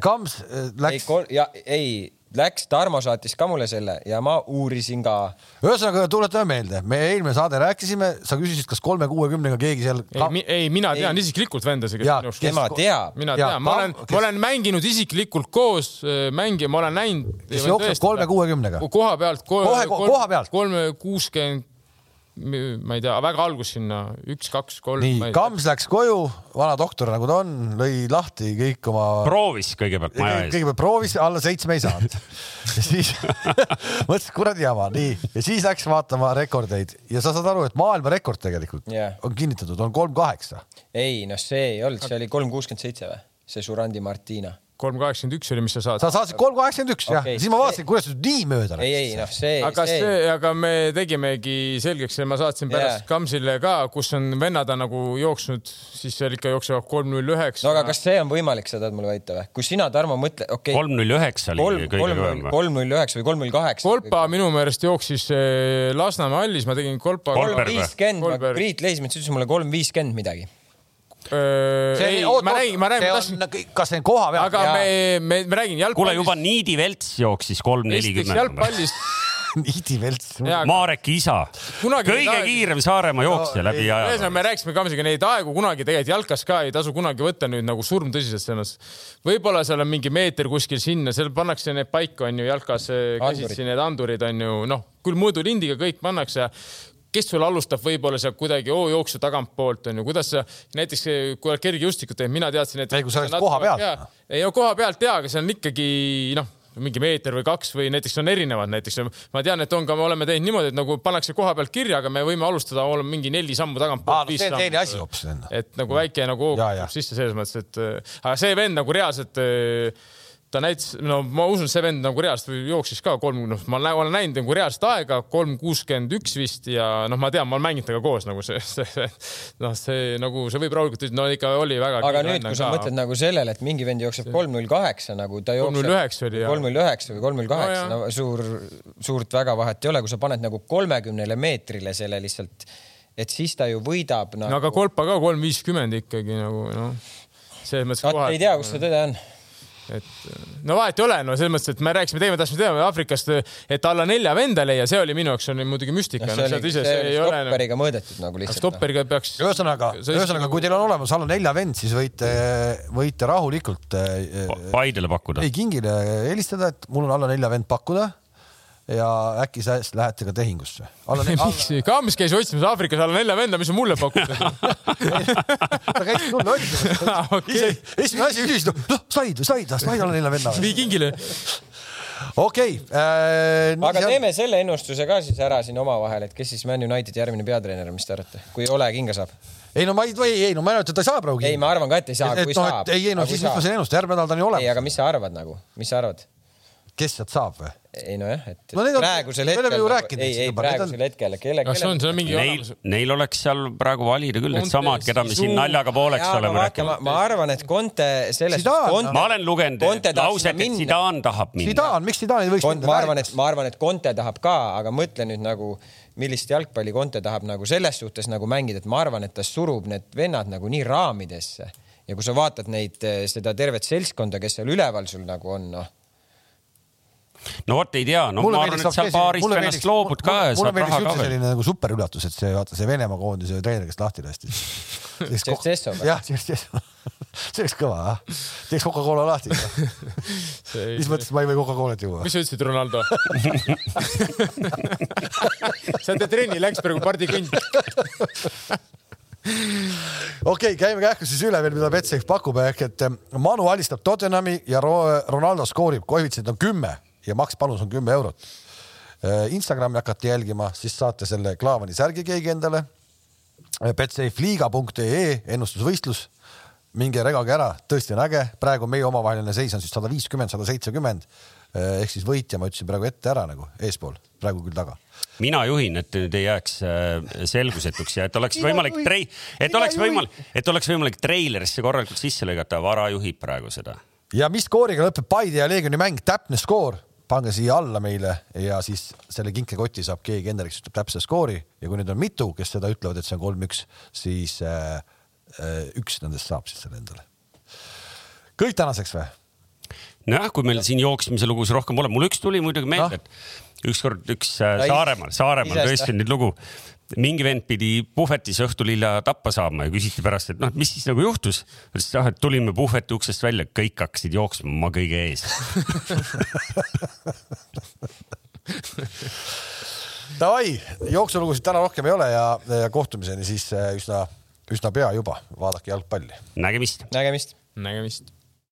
Speaker 1: Kams äh,
Speaker 2: ei
Speaker 1: läks,
Speaker 2: ja ei, läks, Tarmo saatis ka mulle selle ja ma uurisin ka.
Speaker 1: ühesõnaga tuletame meelde, me eelmine saade rääkisime, sa küsisid, kas kolme-kuuekümnega keegi seal
Speaker 3: ei, mi, ei, mina tean isiklikult vendasid,
Speaker 2: tema teab.
Speaker 3: mina
Speaker 1: Jaa,
Speaker 3: tean, ma olen
Speaker 1: kes-,
Speaker 3: ma olen mänginud isiklikult koos äh, mängi, ma olen näinud.
Speaker 1: kes jookseb kolme-kuuekümnega.
Speaker 3: koha pealt.
Speaker 1: Kohe- koha pealt.
Speaker 3: kolme kuuskümmend, ma ei tea, väga algus sinna üks, kaks, kolm.
Speaker 1: nii, Kams läks koju, vana doktor nagu ta on, lõi lahti kõik oma
Speaker 4: proovis kõigepealt maja ees.
Speaker 1: kõigepealt proovis, alla seitsme ei saanud. ja siis mõtles, kuradi jama, nii, ja siis läks vaatama rekordeid ja sa saad aru, et maailmarekord tegelikult
Speaker 2: Jah.
Speaker 1: on kinnitatud, on kolm kaheksa.
Speaker 2: ei noh, see ei olnud, see oli kolm kuuskümmend seitse või? see Surandi Martina.
Speaker 3: Kolm kaheksakümmend üks oli, mis sa saad
Speaker 1: sa. saatsid kolm kaheksakümmend üks jah siis ma
Speaker 2: see-
Speaker 1: vaatasin, kuidas see nii mööda
Speaker 2: ei, ei noh, see,
Speaker 3: aga
Speaker 2: see,
Speaker 3: see, aga me tegimegi selgeks ja ma saatsin pärast
Speaker 2: Jaa.
Speaker 3: Kamsile ka, kus on vennad on nagu jooksnud, siis seal ikka jooksevad kolm null üheksa.
Speaker 2: no aga kas see on võimalik, sa tahad mulle väita või? kui sina, Tarmo, mõtle, okei okay,,
Speaker 4: kolm null üheksa oli kõige kõvem, või?
Speaker 2: kolm null üheksa või kolm null kaheksa.
Speaker 3: Kolpa minu meelest jooksis eh, Lasnamäe hallis, ma tegin Kolpa.
Speaker 2: Kolm viiskümmend. Priit Leismets ütles mulle kolm viiskümmend midagi.
Speaker 3: ei, ma räägin, ma räägin, ma tahtsin,
Speaker 1: kas see on koha peal?
Speaker 3: aga
Speaker 2: Jaa.
Speaker 3: me, me, me räägin
Speaker 4: kuule,
Speaker 3: jalgpallist.
Speaker 4: juba Niidi Velts jooksis kolm nelikümmend.
Speaker 3: jalgpallist.
Speaker 1: Niidi Velts.
Speaker 4: Mareki isa,
Speaker 3: Kunagi
Speaker 4: kõige
Speaker 3: aegu-
Speaker 4: kiirem Saaremaa jooksja läbi
Speaker 3: ühesõnaga,
Speaker 4: ajaloo.
Speaker 3: me rääkisime Kamsiga neid aegu kunagi tegelikult jalkas ka ei tasu kunagi võtta nüüd nagu surmtõsiselt selles. võib-olla seal on mingi meeter kuskil sinna, seal pannakse need paika, on ju jalkas eh, käsitsi need andurid on ju noh, küll mõõdulindiga kõik pannakse kes sul alustab võib-olla seal kuidagi oo jooksu tagantpoolt on ju, kuidas sa näiteks kui oled kergejõustikut teinud, mina teadsin, et.
Speaker 1: Ei, kui sa oled koha pealt.
Speaker 3: ei no koha pealt ja, aga see on ikkagi noh, mingi meeter või kaks või näiteks on erinevad näiteks. ma tean, et on ka, me oleme teinud niimoodi, et nagu pannakse koha pealt kirja, aga me võime alustada, oleme mingi neli sammu tagantpoolt.
Speaker 1: no see on teine asi hoopis.
Speaker 3: et nagu väike nagu hoog tuleb sisse selles mõttes, et äh, aga see vend nagu reaalselt äh, ta näitas, no ma usun, see vend nagu reaalselt jooksis ka kolm, noh, ma olen näinud nagu reaalset aega kolm kuuskümmend üks vist ja noh, ma tean, ma olen mänginud temaga koos nagu see, see, noh, see nagu see võib rahulikult, no ikka oli väga.
Speaker 2: aga nüüd, kui sa mõtled nagu sellele, et mingi vend jookseb kolm null kaheksa nagu ta jookseb.
Speaker 3: 3.09 oli, jah.
Speaker 2: kolm null üheksa või kolm null kaheksa,
Speaker 3: No
Speaker 2: suur, suurt väga vahet ei ole, kui sa paned nagu kolmekümnele meetrile selle lihtsalt, et siis ta ju võidab nagu....
Speaker 3: no aga Kolpa ka kolm viiskümmend ikkagi nagu noh, selles mõttes.
Speaker 2: vot ei tea, kus see tõde on.
Speaker 3: Et no vahet ei ole, no selles mõttes, et me rääkisime, teeme tahtsime teada Aafrikast, et alla nelja venda leia, see oli minu jaoks on muidugi müstika
Speaker 2: noh,
Speaker 3: no,.
Speaker 2: see oli,
Speaker 3: ise,
Speaker 2: see oli
Speaker 3: ei ole,
Speaker 2: stopperiga mõõdetud nagu lihtsalt.
Speaker 3: stopperiga peaks.
Speaker 1: ühesõnaga, ühesõnaga, kui teil on olemas alla nelja vend, siis võite, võite rahulikult äh,
Speaker 4: Paidele pakkuda
Speaker 1: ei. Kingile helistada, et mul on alla nelja vend pakkuda ja äkki sa lähete ka tehingusse.
Speaker 3: miks, Kams käis otsimas Aafrikas alla nelja venda, mis on mulle pakutud.
Speaker 1: ta käis sulle otsimas.
Speaker 3: okei,
Speaker 1: esimene asi küsis, noh, said või said, said alla nelja venna.
Speaker 3: vii kingile.
Speaker 1: okei. äh,
Speaker 2: aga teeme selle ennustuse ka siis ära siin omavahel, et kes siis Man Unitedi järgmine peatreener mis te arvate, kui Ole kinga saab?
Speaker 1: ei no ma ei, ei, ei no ma ei ütle, et ta ei saa praegu
Speaker 2: ei, ma arvan ka, et ei saa, kui
Speaker 1: no,
Speaker 2: saab.
Speaker 1: ei, ei no siis ma ütlesin ennustuse, järgmine nädal ta on ju
Speaker 2: ei,
Speaker 1: olemas.
Speaker 2: aga mis sa arvad nagu, mis sa arvad?
Speaker 1: Kes sealt saab või?
Speaker 2: ei nojah, et
Speaker 1: No
Speaker 2: praegusel
Speaker 1: me oleme
Speaker 2: hetkel
Speaker 1: ju, rääkinud
Speaker 2: ei, ei
Speaker 1: need on-
Speaker 2: praegusel hetkel, kelle, kelle.
Speaker 3: see on mingi
Speaker 4: Neil, neil oleks seal praegu valida küll needsamad, keda me siin naljaga pooleks oleme
Speaker 2: ma,
Speaker 4: rääkinud.
Speaker 2: ma arvan, et Conte selles
Speaker 1: Zidane,
Speaker 2: Conte,
Speaker 4: ma olen lugenud lauset, et
Speaker 2: minna.
Speaker 4: Zidane tahab minna.
Speaker 1: Zidane, miks Zidane ei võiks
Speaker 2: Kont, ma arvan, et ma arvan, et Conte tahab ka, aga mõtle nüüd nagu, millist jalgpalli Conte tahab nagu selles suhtes nagu mängida, et ma arvan, et ta surub need vennad nagu nii raamidesse ja kui sa vaatad neid, seda tervet seltskonda, kes seal üleval sul nagu on, noh.
Speaker 4: No vot ei tea, no ma arvan, et seal paarist vennast loobud ka ja
Speaker 1: mulle
Speaker 4: saad raha ka
Speaker 1: üldse
Speaker 4: veel.
Speaker 1: selline nagu superüllatus, et see, vaata see Venemaa koondise treener, kes lahti lasti. Jah, see oleks kõva, jah. teeks Coca-Cola lahti. mis mõttes ma ei või Coca-Colat juua?
Speaker 3: mis sa ütlesid, Ronaldo? sa teed trenni, läks praegu pardikõnd.
Speaker 1: okei okay,, käime kähku siis üle veel, mida Betsafe pakub ehk et eh, Manu alistab Tottenhami ja Ro- Ronaldo skoorib, koefitsient on kümme ja makspanus on kümme eurot. Instagrami hakkate jälgima, siis saate selle Klaavani särgi keegi endale. Betsafeliiga.ee ennustusvõistlus, minge regage ära, tõesti on äge, praegu meie omavaheline seis on siis sada viiskümmend, sada seitsekümmend. ehk siis võitja ma ütlesin praegu ette ära nagu eespool, praegu küll taga
Speaker 4: mina juhin, et nüüd ei jääks äh, selgusetuks ja et oleks võimalik trei-, et oleks võimalik, et oleks võimalik treilerisse korralikult sisse lõigata, Vara juhib praegu seda.
Speaker 1: ja mis skooriga lõpeb Paide ja Leegioni mäng, täpne skoor, pange siia alla meile ja siis selle kinkekoti saab keegi kes ütleb täpse skoori ja kui nüüd on mitu, kes seda ütlevad, et see on kolm-üks, siis äh, äh, üks nendest saab siis selle endale. kõik tänaseks või?
Speaker 4: nojah, kui meil siin jooksmise lugusid rohkem pole, mul üks tuli muidugi meelde no., et ükskord üks äh, Saaremaal, Saaremaal tõesti nüüd lugu. Mingi vend pidi puhvetis õhtul hilja tappa saama ja küsiti pärast, et noh, mis siis nagu juhtus. ta ütles, et ah, et tulime puhveti uksest välja, kõik hakkasid jooksma, ma kõige ees
Speaker 1: Davai, jooksulugusid täna rohkem ei ole ja, ja kohtumiseni siis äh, üsna, üsna pea juba. vaadake jalgpalli.
Speaker 4: nägemist.
Speaker 2: nägemist.
Speaker 3: nägemist